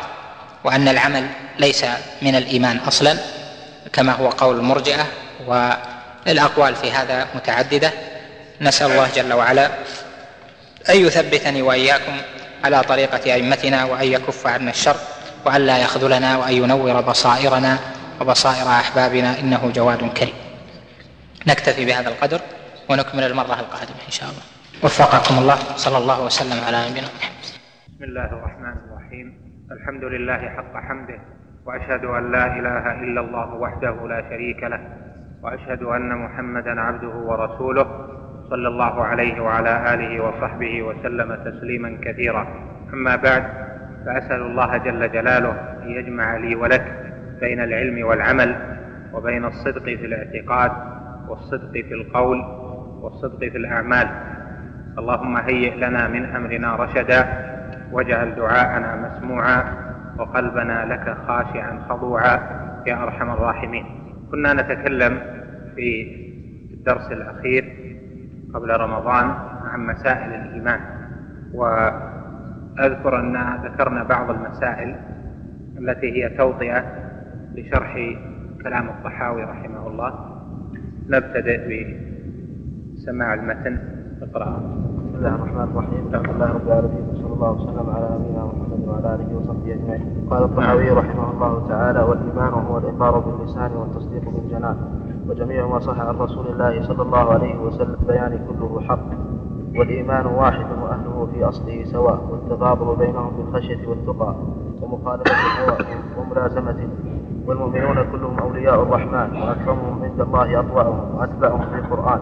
وأن العمل ليس من الإيمان أصلا كما هو قول المرجئة. والأقوال في هذا متعددة. نسأل الله جل وعلا أن يثبتني وإياكم على طريقة أئمتنا وأن يكف عنا الشر وأن لا يخذلنا وأن ينور بصائرنا وبصائر أحبابنا إنه جواد كريم. نكتفي بهذا القدر ونكمل المرة القادمة إن شاء الله. وفقكم الله صلى الله وسلم على نبينا محمد. بسم الله الرحمن الرحيم. الحمد لله حق حمده وأشهد أن لا إله إلا الله وحده لا شريك له وأشهد أن محمدا عبده ورسوله صلى الله عليه وعلى آله وصحبه وسلم تسليما كثيرا. أما بعد فأسأل الله جل جلاله أن يجمع لي ولك بين العلم والعمل وبين الصدق في الاعتقاد والصدق في القول والصدق في الأعمال. اللهم هيئ لنا من أمرنا رشدا واجعل دعاءنا مسموعا وقلبنا لك خاشعا خضوعا يا أرحم الراحمين. كنا نتكلم في الدرس الأخير قبل رمضان عن مسائل الإيمان. وأذكر أن ذكرنا بعض المسائل التي هي توطئة لشرح كلام الطحاوي رحمه الله. نبتدئ بسماع المتن. اقرأ. بسم الله الرحمن الرحيم. الحمد لله رب العالمين. وصلى الله وسلم على نبينا محمد وعلى آله وصحبه أجمعين. قال الطحاوي رحمه الله تعالى والإيمان هو الإقرار باللسان والتصديق بالجنان. وجميع ما صح عن رسول الله صلى الله عليه وسلم بيان كله حق والإيمان واحد وأهله في أصله سواء والتفاضل بينهم بالخشيه والتقى ومخالفة الهوى وملازمته والمؤمنون كلهم أولياء الرحمن وأكرمهم عند الله أطوعهم وأتبعهم في القرآن.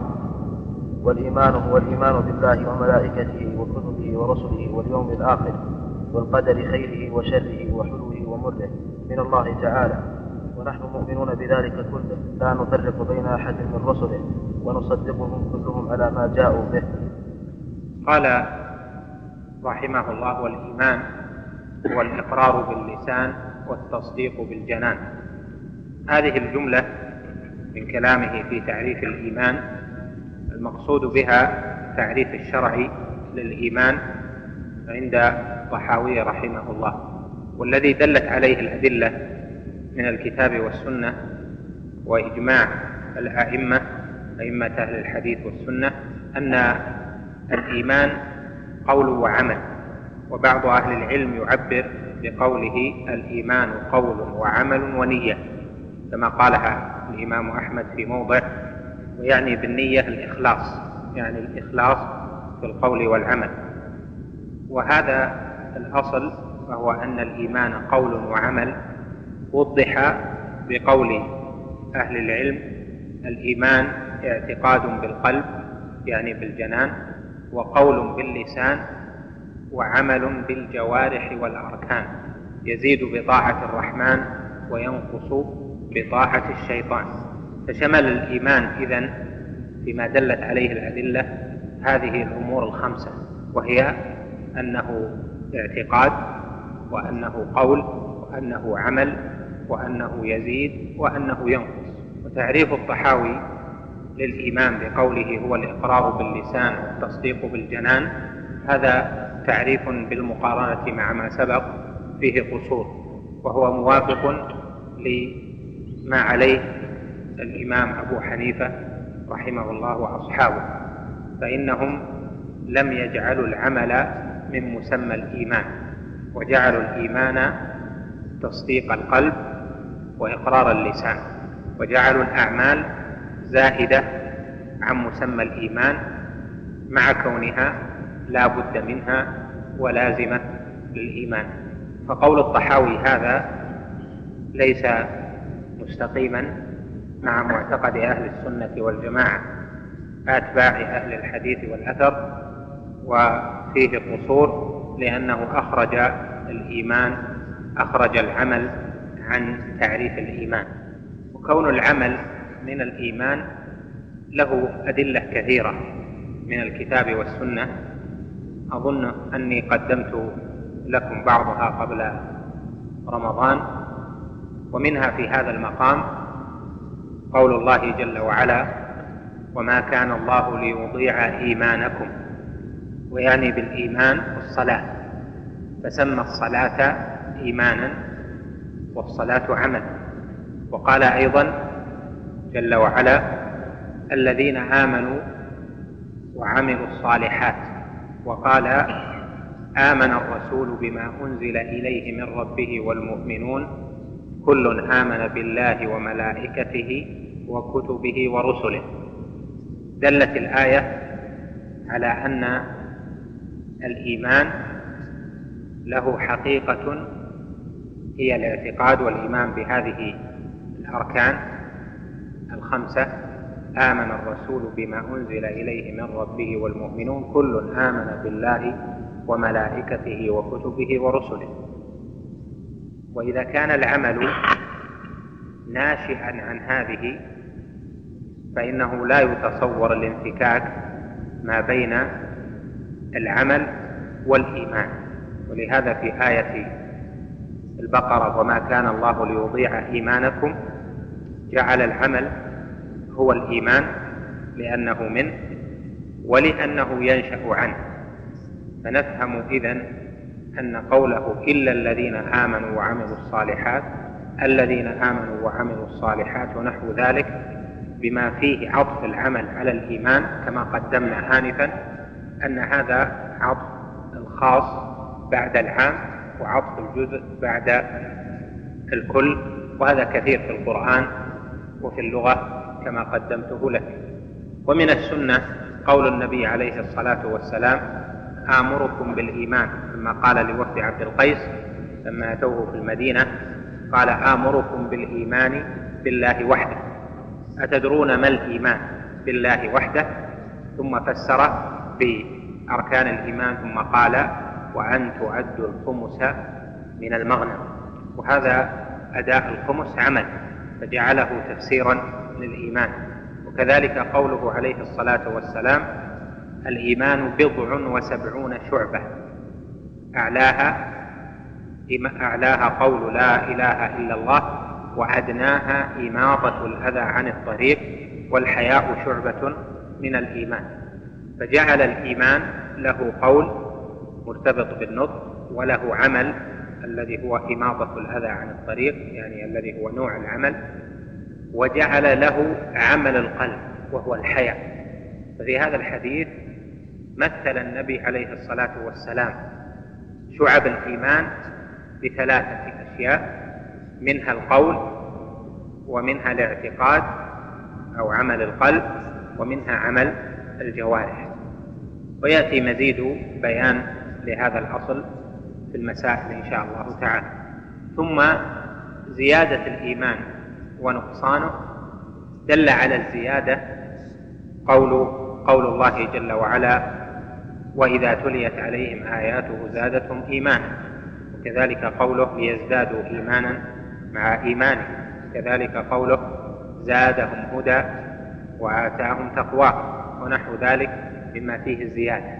والإيمان هو الإيمان بالله وملائكته وكتبه ورسله واليوم الآخر والقدر خيره وشره وحلوه ومره من الله تعالى. ونحن مؤمنون بذلك كله. لا نفرق بين أحد من رسله ونصدقهم كلهم على ما جاءوا به. قال رحمه الله والإيمان هو الإقرار باللسان والتصديق بالجنان. هذه الجملة من كلامه في تعريف الإيمان. المقصود بها تعريف الشرع للإيمان عند الطحاوي رحمه الله. والذي دلت عليه الأدلة من الكتاب والسنة وإجماع الأئمة أئمة أهل الحديث والسنة أن الإيمان قول وعمل وبعض أهل العلم يعبر بقوله الإيمان قول وعمل ونية كما قالها الإمام أحمد في موضع ويعني بالنية الإخلاص يعني الإخلاص في القول والعمل. وهذا الأصل وهو أن الإيمان قول وعمل وضح بقول أهل العلم الإيمان اعتقاد بالقلب يعني بالجنان وقول باللسان وعمل بالجوارح والأركان يزيد بطاعة الرحمن وينقص بطاعة الشيطان فشمل الإيمان إذن فيما دلت عليه الأدلة هذه الأمور الخمسة وهي أنه اعتقاد وأنه قول وأنه عمل وأنه يزيد وأنه ينقص. وتعريف الطحاوي للإيمان بقوله هو الإقرار باللسان والتصديق بالجنان هذا تعريف بالمقارنة مع ما سبق فيه قصور وهو موافق لما عليه الإمام أبو حنيفة رحمه الله وأصحابه فإنهم لم يجعلوا العمل من مسمى الإيمان وجعلوا الإيمان تصديق القلب وإقرار اللسان وجعلوا الأعمال زاهدة عن مسمى الإيمان مع كونها لا بد منها ولازمة للإيمان. فقول الطحاوي هذا ليس مستقيما مع معتقد أهل السنة والجماعة أتباع أهل الحديث والأثر وفيه قصور لأنه أخرج الإيمان أخرج العمل عن تعريف الإيمان. وكون العمل من الإيمان له أدلة كثيرة من الكتاب والسنة. أظن أني قدمت لكم بعضها قبل رمضان ومنها في هذا المقام قول الله جل وعلا وما كان الله ليضيع إيمانكم. ويعني بالإيمان الصلاة. فسمى الصلاة ايمانا. والصلاة عمل. وقال أيضا جل وعلا الذين آمنوا وعملوا الصالحات. وقال آمن الرسول بما أنزل إليه من ربه والمؤمنون. كل آمن بالله وملائكته وكتبه ورسله. دلت الآية على أن الإيمان له حقيقة هي الاعتقاد والإيمان بهذه الأركان الخمسة. آمن الرسول بما أنزل إليه من ربه والمؤمنون. كل آمن بالله وملائكته وكتبه ورسله. وإذا كان العمل ناشئا عن هذه فإنه لا يتصور الانفكاك ما بين العمل والإيمان. ولهذا في آية البقرة وما كان الله ليضيع إيمانكم جعل العمل هو الإيمان لأنه منه ولأنه ينشأ عنه. فنفهم إذن أن قوله إلا الذين آمنوا وعملوا الصالحات الذين آمنوا وعملوا الصالحات ونحو ذلك بما فيه عطف العمل على الإيمان كما قدمنا آنفا أن هذا عطف الخاص بعد العام وعطف الجزء بعد الكل وهذا كثير في القرآن وفي اللغة كما قدمته لك. ومن السنة قول النبي عليه الصلاة والسلام آمركم بالإيمان لما قال لوفد عبد القيس لما أتوه في المدينة قال آمركم بالإيمان بالله وحده. أتدرون ما الإيمان بالله وحده؟ ثم فسر بأركان الإيمان ثم قال وأن تؤدوا الخمس من المغنم. وهذا أداء الخمس عمل فجعله تفسيرا للإيمان. وكذلك قوله عليه الصلاة والسلام الإيمان بضع وسبعون شعبة. أعلاها أعلاها قول لا إله إلا الله وأدناها إماطة الأذى عن الطريق والحياء شعبة من الإيمان. فجعل الإيمان له قول مرتبط بالنطق وله عمل الذي هو إماطة الأذى عن الطريق يعني الذي هو نوع العمل وجعل له عمل القلب وهو الحياء ففي هذا الحديث مثل النبي عليه الصلاة والسلام شعب الإيمان بثلاثة أشياء منها القول ومنها الاعتقاد أو عمل القلب ومنها عمل الجوارح. ويأتي مزيد بيان لهذا الأصل في المسائل إن شاء الله تعالى. ثم زيادة الإيمان ونقصانه دل على الزيادة قول قول الله جل وعلا وإذا تليت عليهم آياته زادتهم إيمانا. وكذلك قوله ليزدادوا إيمانا مع إيمانهم. كذلك قوله زادهم هدى وآتاهم تقواه ونحو ذلك مما فيه الزيادة.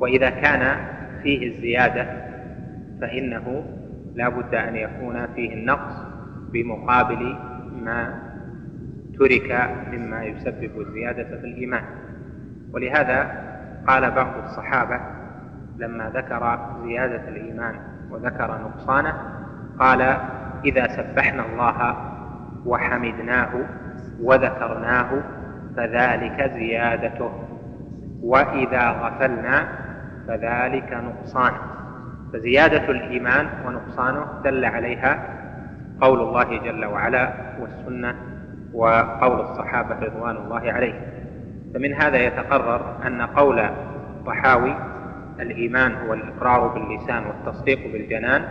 وإذا كان فيه الزيادة فإنه لا بد أن يكون فيه النقص بمقابل ما ترك مما يسبب الزيادة في الإيمان. ولهذا قال بعض الصحابة لما ذكر زيادة الإيمان وذكر نقصانه قال إذا سبحنا الله وحمدناه وذكرناه فذلك زيادته وإذا غفلنا فذلك نقصانه فزيادة الإيمان ونقصانه دل عليها قول الله جل وعلا والسنة وقول الصحابة رضوان الله عليهم. فمن هذا يتقرر أن قول الطحاوي الإيمان هو الإقرار باللسان والتصديق بالجنان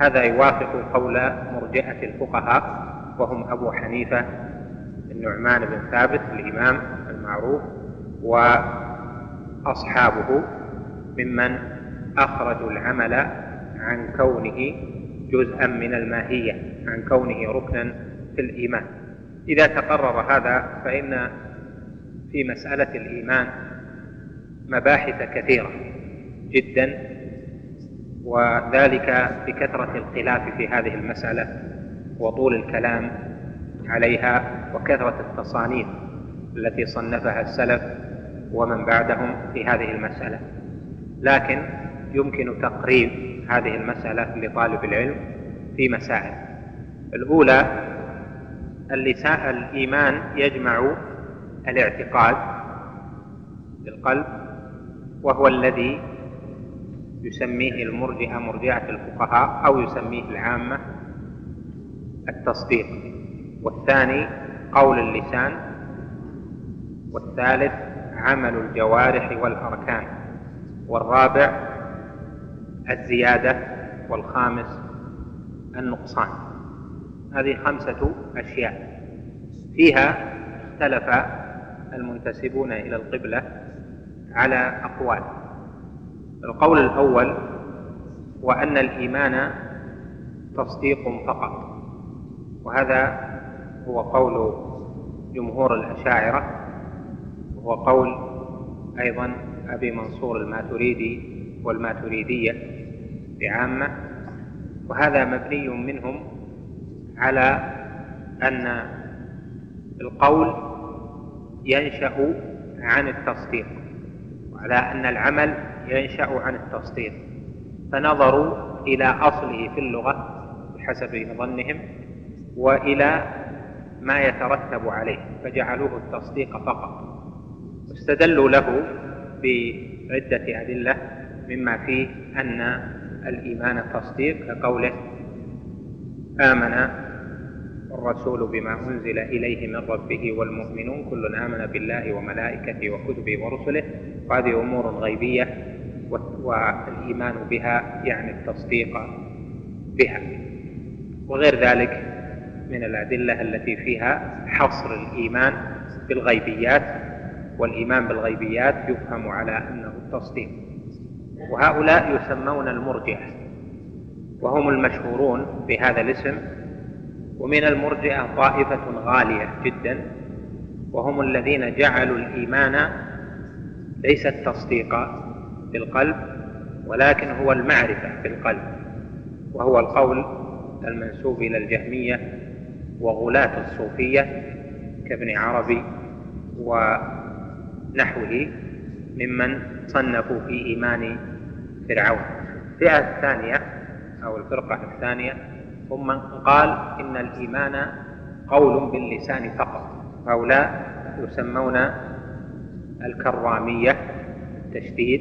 هذا يوافق قول مرجئة الفقهاء وهم أبو حنيفة النعمان بن ثابت الإمام المعروف وأصحابه ممن أخرجوا العمل عن كونه جزءا من الماهية عن كونه ركنا في الإيمان. إذا تقرر هذا فإن في مسألة الإيمان مباحث كثيرة جدا وذلك بكثرة الخلاف في هذه المسألة وطول الكلام عليها وكثرة التصانيف التي صنفها السلف ومن بعدهم في هذه المسألة. لكن يمكن تقريب هذه المسألة لطالب العلم في مسائل. الأولى اللسان الإيمان يجمع الاعتقاد بالقلب وهو الذي يسميه المرجئة مرجئة الفقهاء أو يسميه العامة التصديق. والثاني قول اللسان. والثالث عمل الجوارح والأركان. والرابع الزيادة والخامس النقصان. هذه خمسة أشياء. فيها اختلف المنتسبون إلى القبلة على أقوال. القول الأول وأن الإيمان تصديق فقط وهذا هو قول جمهور الأشاعرة وهو قول أيضا أبي منصور الماتريدي والماتريدية بعامة وهذا مبني منهم على أن القول ينشأ عن التصديق وعلى أن العمل ينشأ عن التصديق فنظروا إلى أصله في اللغة بحسب ظنهم وإلى ما يترتب عليه فجعلوه التصديق فقط واستدلوا له بعدة أدلة مما فيه أن الإيمان تصديق كقوله آمن الرسول بما أنزل إليه من ربه والمؤمنون كل آمن بالله وملائكته وكتبه ورسله. وهذه أمور غيبية والإيمان بها يعني التصديق بها. وغير ذلك من الأدلة التي فيها حصر الإيمان بالغيبيات والإيمان بالغيبيات يفهم على أنه التصديق. وهؤلاء يسمون المرجئة وهم المشهورون بهذا الاسم ومن المرجئة طائفة غالية جدا وهم الذين جعلوا الإيمان ليس التصديق بالقلب ولكن هو المعرفة بالقلب وهو القول المنسوب إلى الجهمية وغلاة الصوفية كابن عربي ونحوه ممن صنفوا في إيمان فرعون. الفئة الثانية أو الفرقة الثانية هم من قال إن الإيمان قول باللسان فقط. هؤلاء يسمون الكرامية التشديد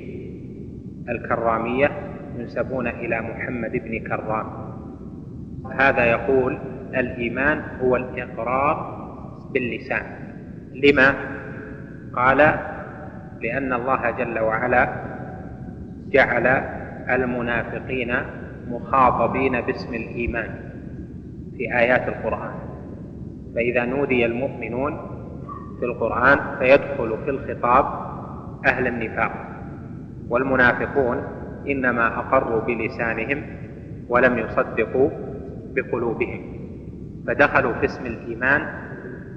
الكرامية ينسبون إلى محمد بن كرام. هذا يقول الإيمان هو الإقرار باللسان. لما؟ قال لأن الله جل وعلا جعل المنافقين مخاطبين باسم الإيمان في آيات القرآن. فإذا نودي المؤمنون في القرآن فيدخل في الخطاب أهل النفاق والمنافقون إنما أقروا بلسانهم ولم يصدقوا بقلوبهم فدخلوا في اسم الإيمان.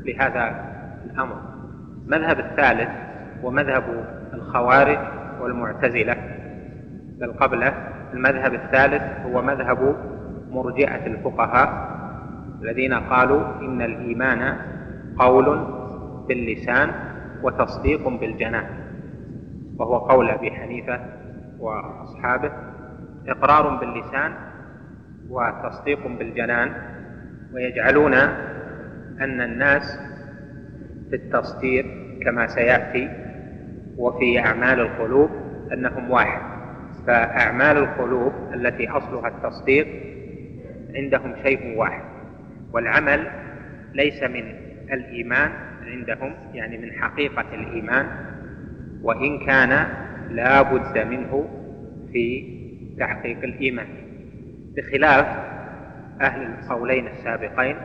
لهذا الأمر. المذهب الثالث ومذهب الخوارج والمعتزلة بل قبله المذهب الثالث هو مذهب مرجئة الفقهاء الذين قالوا إن الإيمان قول باللسان وتصديق بالجنان وهو قول أبي حنيفة وأصحابه إقرار باللسان وتصديق بالجنان ويجعلون أن الناس في التصديق كما سيأتي وفي أعمال القلوب أنهم واحد. فأعمال القلوب التي أصلها التصديق عندهم شيء واحد والعمل ليس من الإيمان عندهم يعني من حقيقة الإيمان وإن كان لا بد منه في تحقيق الإيمان. بخلاف أهل القولين السابقين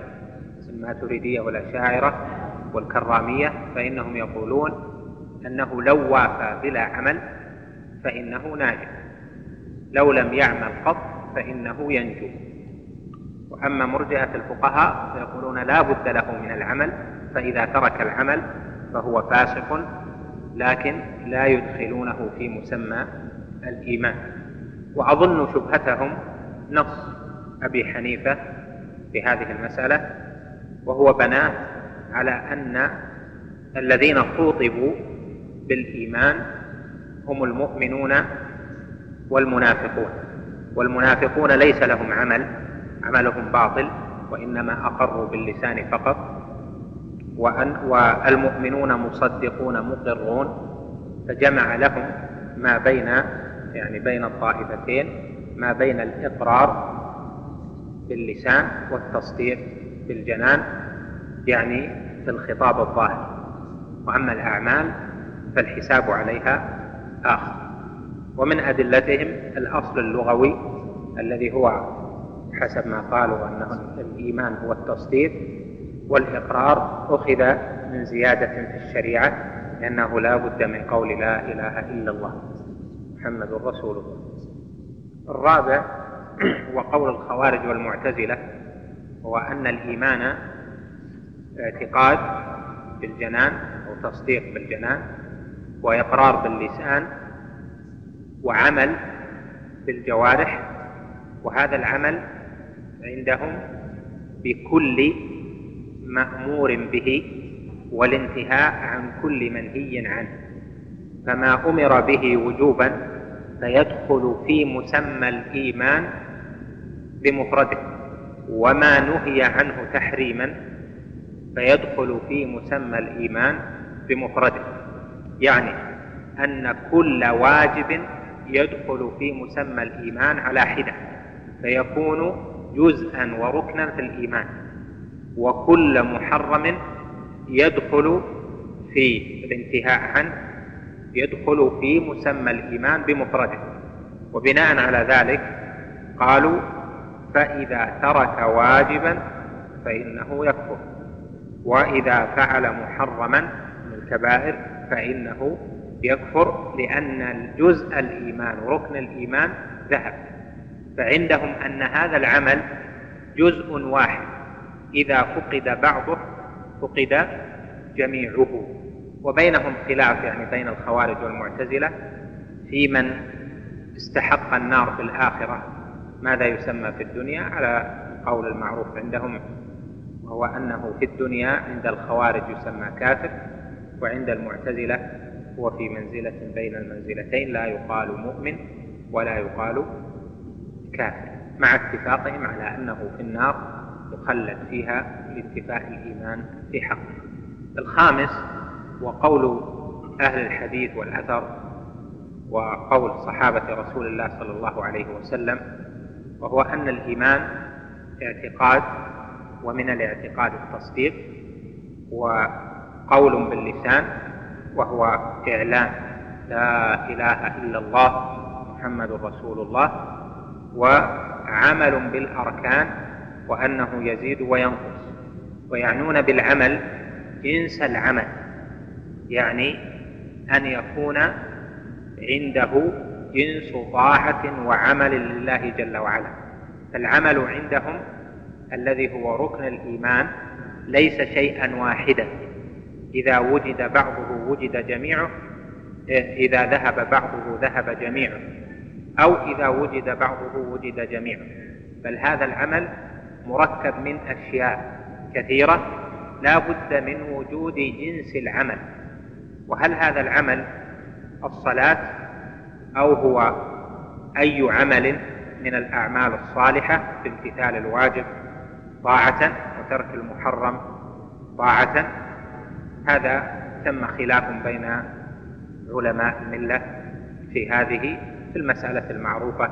الماتريديه والاشاعره والكرامية فإنهم يقولون أنه لو وافى بلا عمل فإنه ناجح. لو لم يعمل قط فإنه ينجو. وأما مرجئة الفقهاء فيقولون لا بد له من العمل فإذا ترك العمل فهو فاسق لكن لا يدخلونه في مسمى الإيمان. وأظن شبهتهم نص أبي حنيفة في هذه المسألة وهو بناه على أن الذين خوطبوا بالإيمان هم المؤمنون والمنافقون. والمنافقون ليس لهم عمل عملهم باطل وإنما أقروا باللسان فقط. وأن والمؤمنون مصدقون مقرون. فجمع لهم ما بين يعني بين الطائفتين ما بين الإقرار باللسان والتصديق بالجنان يعني في الخطاب الظاهر. وأما الأعمال فالحساب عليها آخر. ومن أدلتهم الأصل اللغوي الذي هو حسب ما قالوا أنه الإيمان هو التصديق والإقرار أخذ من زيادة في الشريعة لأنه لا بد من قول لا إله إلا الله محمد رسول الله. الرابع وقول الخوارج والمعتزلة هو أن الإيمان اعتقاد بالجنان أو تصديق بالجنان وإقرار باللسان وعمل بالجوارح وهذا العمل عندهم بكل مأمور به والانتهاء عن كل منهي عنه. فما أمر به وجوبا فيدخل في مسمى الإيمان بمفرده وما نهي عنه تحريما فيدخل في مسمى الإيمان بمفرده. يعني أن كل واجب يدخل في مسمى الإيمان على حدة فيكون جزءا وركنا في الإيمان. وكل محرم يدخل في الانتهاء عنه يدخل في مسمى الإيمان بمفرده. وبناء على ذلك قالوا فإذا ترك واجبا فإنه يكفر. وإذا فعل محرما من الكبائر فإنه يكفر لأن الجزء الإيمان ركن الإيمان ذهب. فعندهم أن هذا العمل جزء واحد. إذا فقد بعضه فقد جميعه. وبينهم خلاف يعني بين الخوارج والمعتزلة في من استحق النار في الآخرة. ماذا يسمى في الدنيا؟ على قول المعروف عندهم وهو أنه في الدنيا عند الخوارج يسمى كافر وعند المعتزلة هو في منزلة بين المنزلتين لا يقال مؤمن ولا يقال كافر مع اتفاقهم على أنه في النار يخلد فيها لاتفاء الإيمان في حقه الخامس وقول أهل الحديث والأثر وقول صحابة رسول الله صلى الله عليه وسلم وهو أن الإيمان اعتقاد ومن الاعتقاد التصديق وقول باللسان وهو إعلان لا إله إلا الله محمد رسول الله وعمل بالأركان وأنه يزيد وينقص. ويعنون بالعمل جنس العمل يعني أن يكون عنده جنس طاعة وعمل لله جل وعلا. فالعمل عندهم الذي هو ركن الإيمان ليس شيئا واحدا. إذا وجد بعضه وجد جميعه إذا ذهب بعضه ذهب جميعه. أو إذا وجد بعضه وجد جميعه. بل هذا العمل مركب من أشياء كثيرة لا بد من وجود جنس العمل. وهل هذا العمل الصلاة أو هو أي عمل من الأعمال الصالحة بامتثال الواجب؟ طاعة وترك المحرم طاعة. هذا تم خلاف بين علماء الملة في هذه في المسألة المعروفة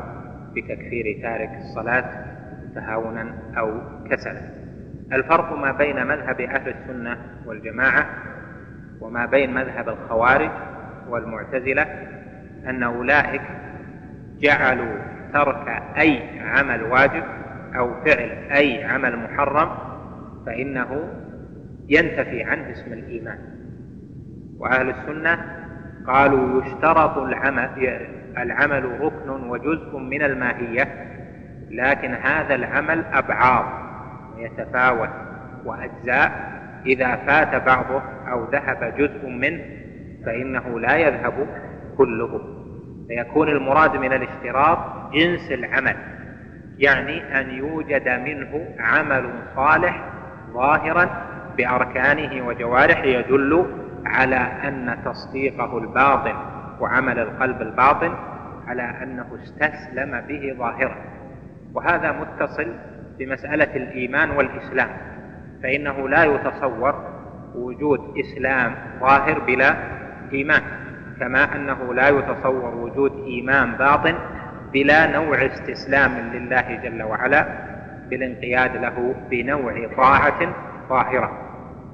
بتكفير تارك الصلاة تهاونا أو كسلا. الفرق ما بين مذهب أهل السنة والجماعة وما بين مذهب الخوارج والمعتزلة أن أولئك جعلوا ترك أي عمل واجب أو فعل أي عمل محرم فإنه ينتفي عنه اسم الإيمان. وأهل السنة قالوا يشترط العمل العمل ركن وجزء من الماهية لكن هذا العمل أبعاض يتفاوت وأجزاء. إذا فات بعضه أو ذهب جزء منه فإنه لا يذهب كله. فيكون المراد من الاشتراط جنس العمل. يعني أن يوجد منه عمل صالح ظاهرا بأركانه وجوارحه يدل على أن تصديقه الباطن وعمل القلب الباطن على أنه استسلم به ظاهرا. وهذا متصل بمسألة الإيمان والإسلام فإنه لا يتصور وجود إسلام ظاهر بلا إيمان كما أنه لا يتصور وجود إيمان باطن بلا نوع استسلام لله جل وعلا بالانقياد له بنوع طاعة ظاهرة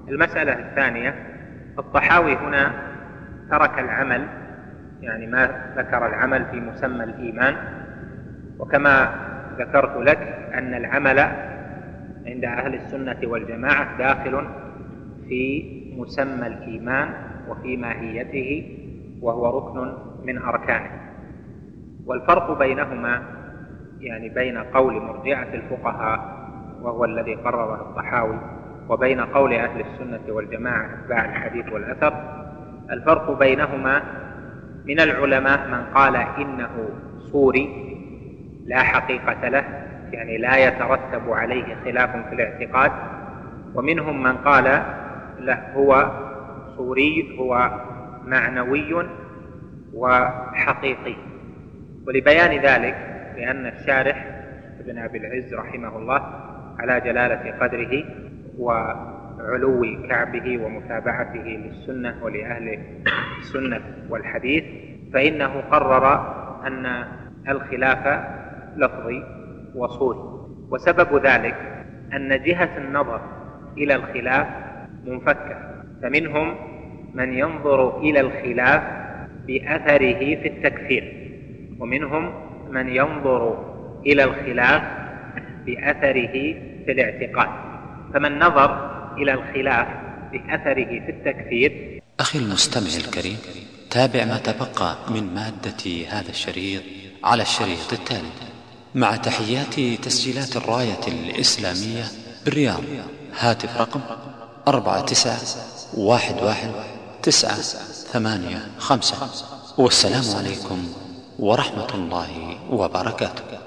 المسألة الثانية الطحاوي هنا ترك العمل يعني ما ذكر العمل في مسمى الإيمان. وكما ذكرت لك أن العمل عند أهل السنة والجماعة داخل في مسمى الإيمان وفي ماهيته وهو ركن من أركانه. والفرق بينهما يعني بين قول مرجعة الفقهاء وهو الذي قرره الطحاوي وبين قول أهل السنة والجماعة أتباع الحديث والأثر الفرق بينهما من العلماء من قال إنه صوري لا حقيقة له يعني لا يترتب عليه خلاف في الاعتقاد ومنهم من قال لا هو صوري هو معنوي وحقيقي. ولبيان ذلك لأن الشارح ابن أبي العز رحمه الله على جلالة قدره وعلو كعبه ومتابعته للسنة ولأهل السنة والحديث فإنه قرر أن الخلاف لفظي وصوري. وسبب ذلك أن جهة النظر إلى الخلاف منفكة فمنهم من ينظر إلى الخلاف بأثره في التكفير. ومنهم من ينظر إلى الخلاف بأثره في الاعتقاد. فمن نظر إلى الخلاف بأثره في التكفير. أخي المستمع الكريم تابع ما تبقى من مادة هذا الشريط على الشريط التالي. مع تحيات تسجيلات الراية الإسلامية بالرياض هاتف رقم أربعة تسعة واحد واحد تسعة ثمانية خمسة. والسلام عليكم ورحمة الله وبركاته.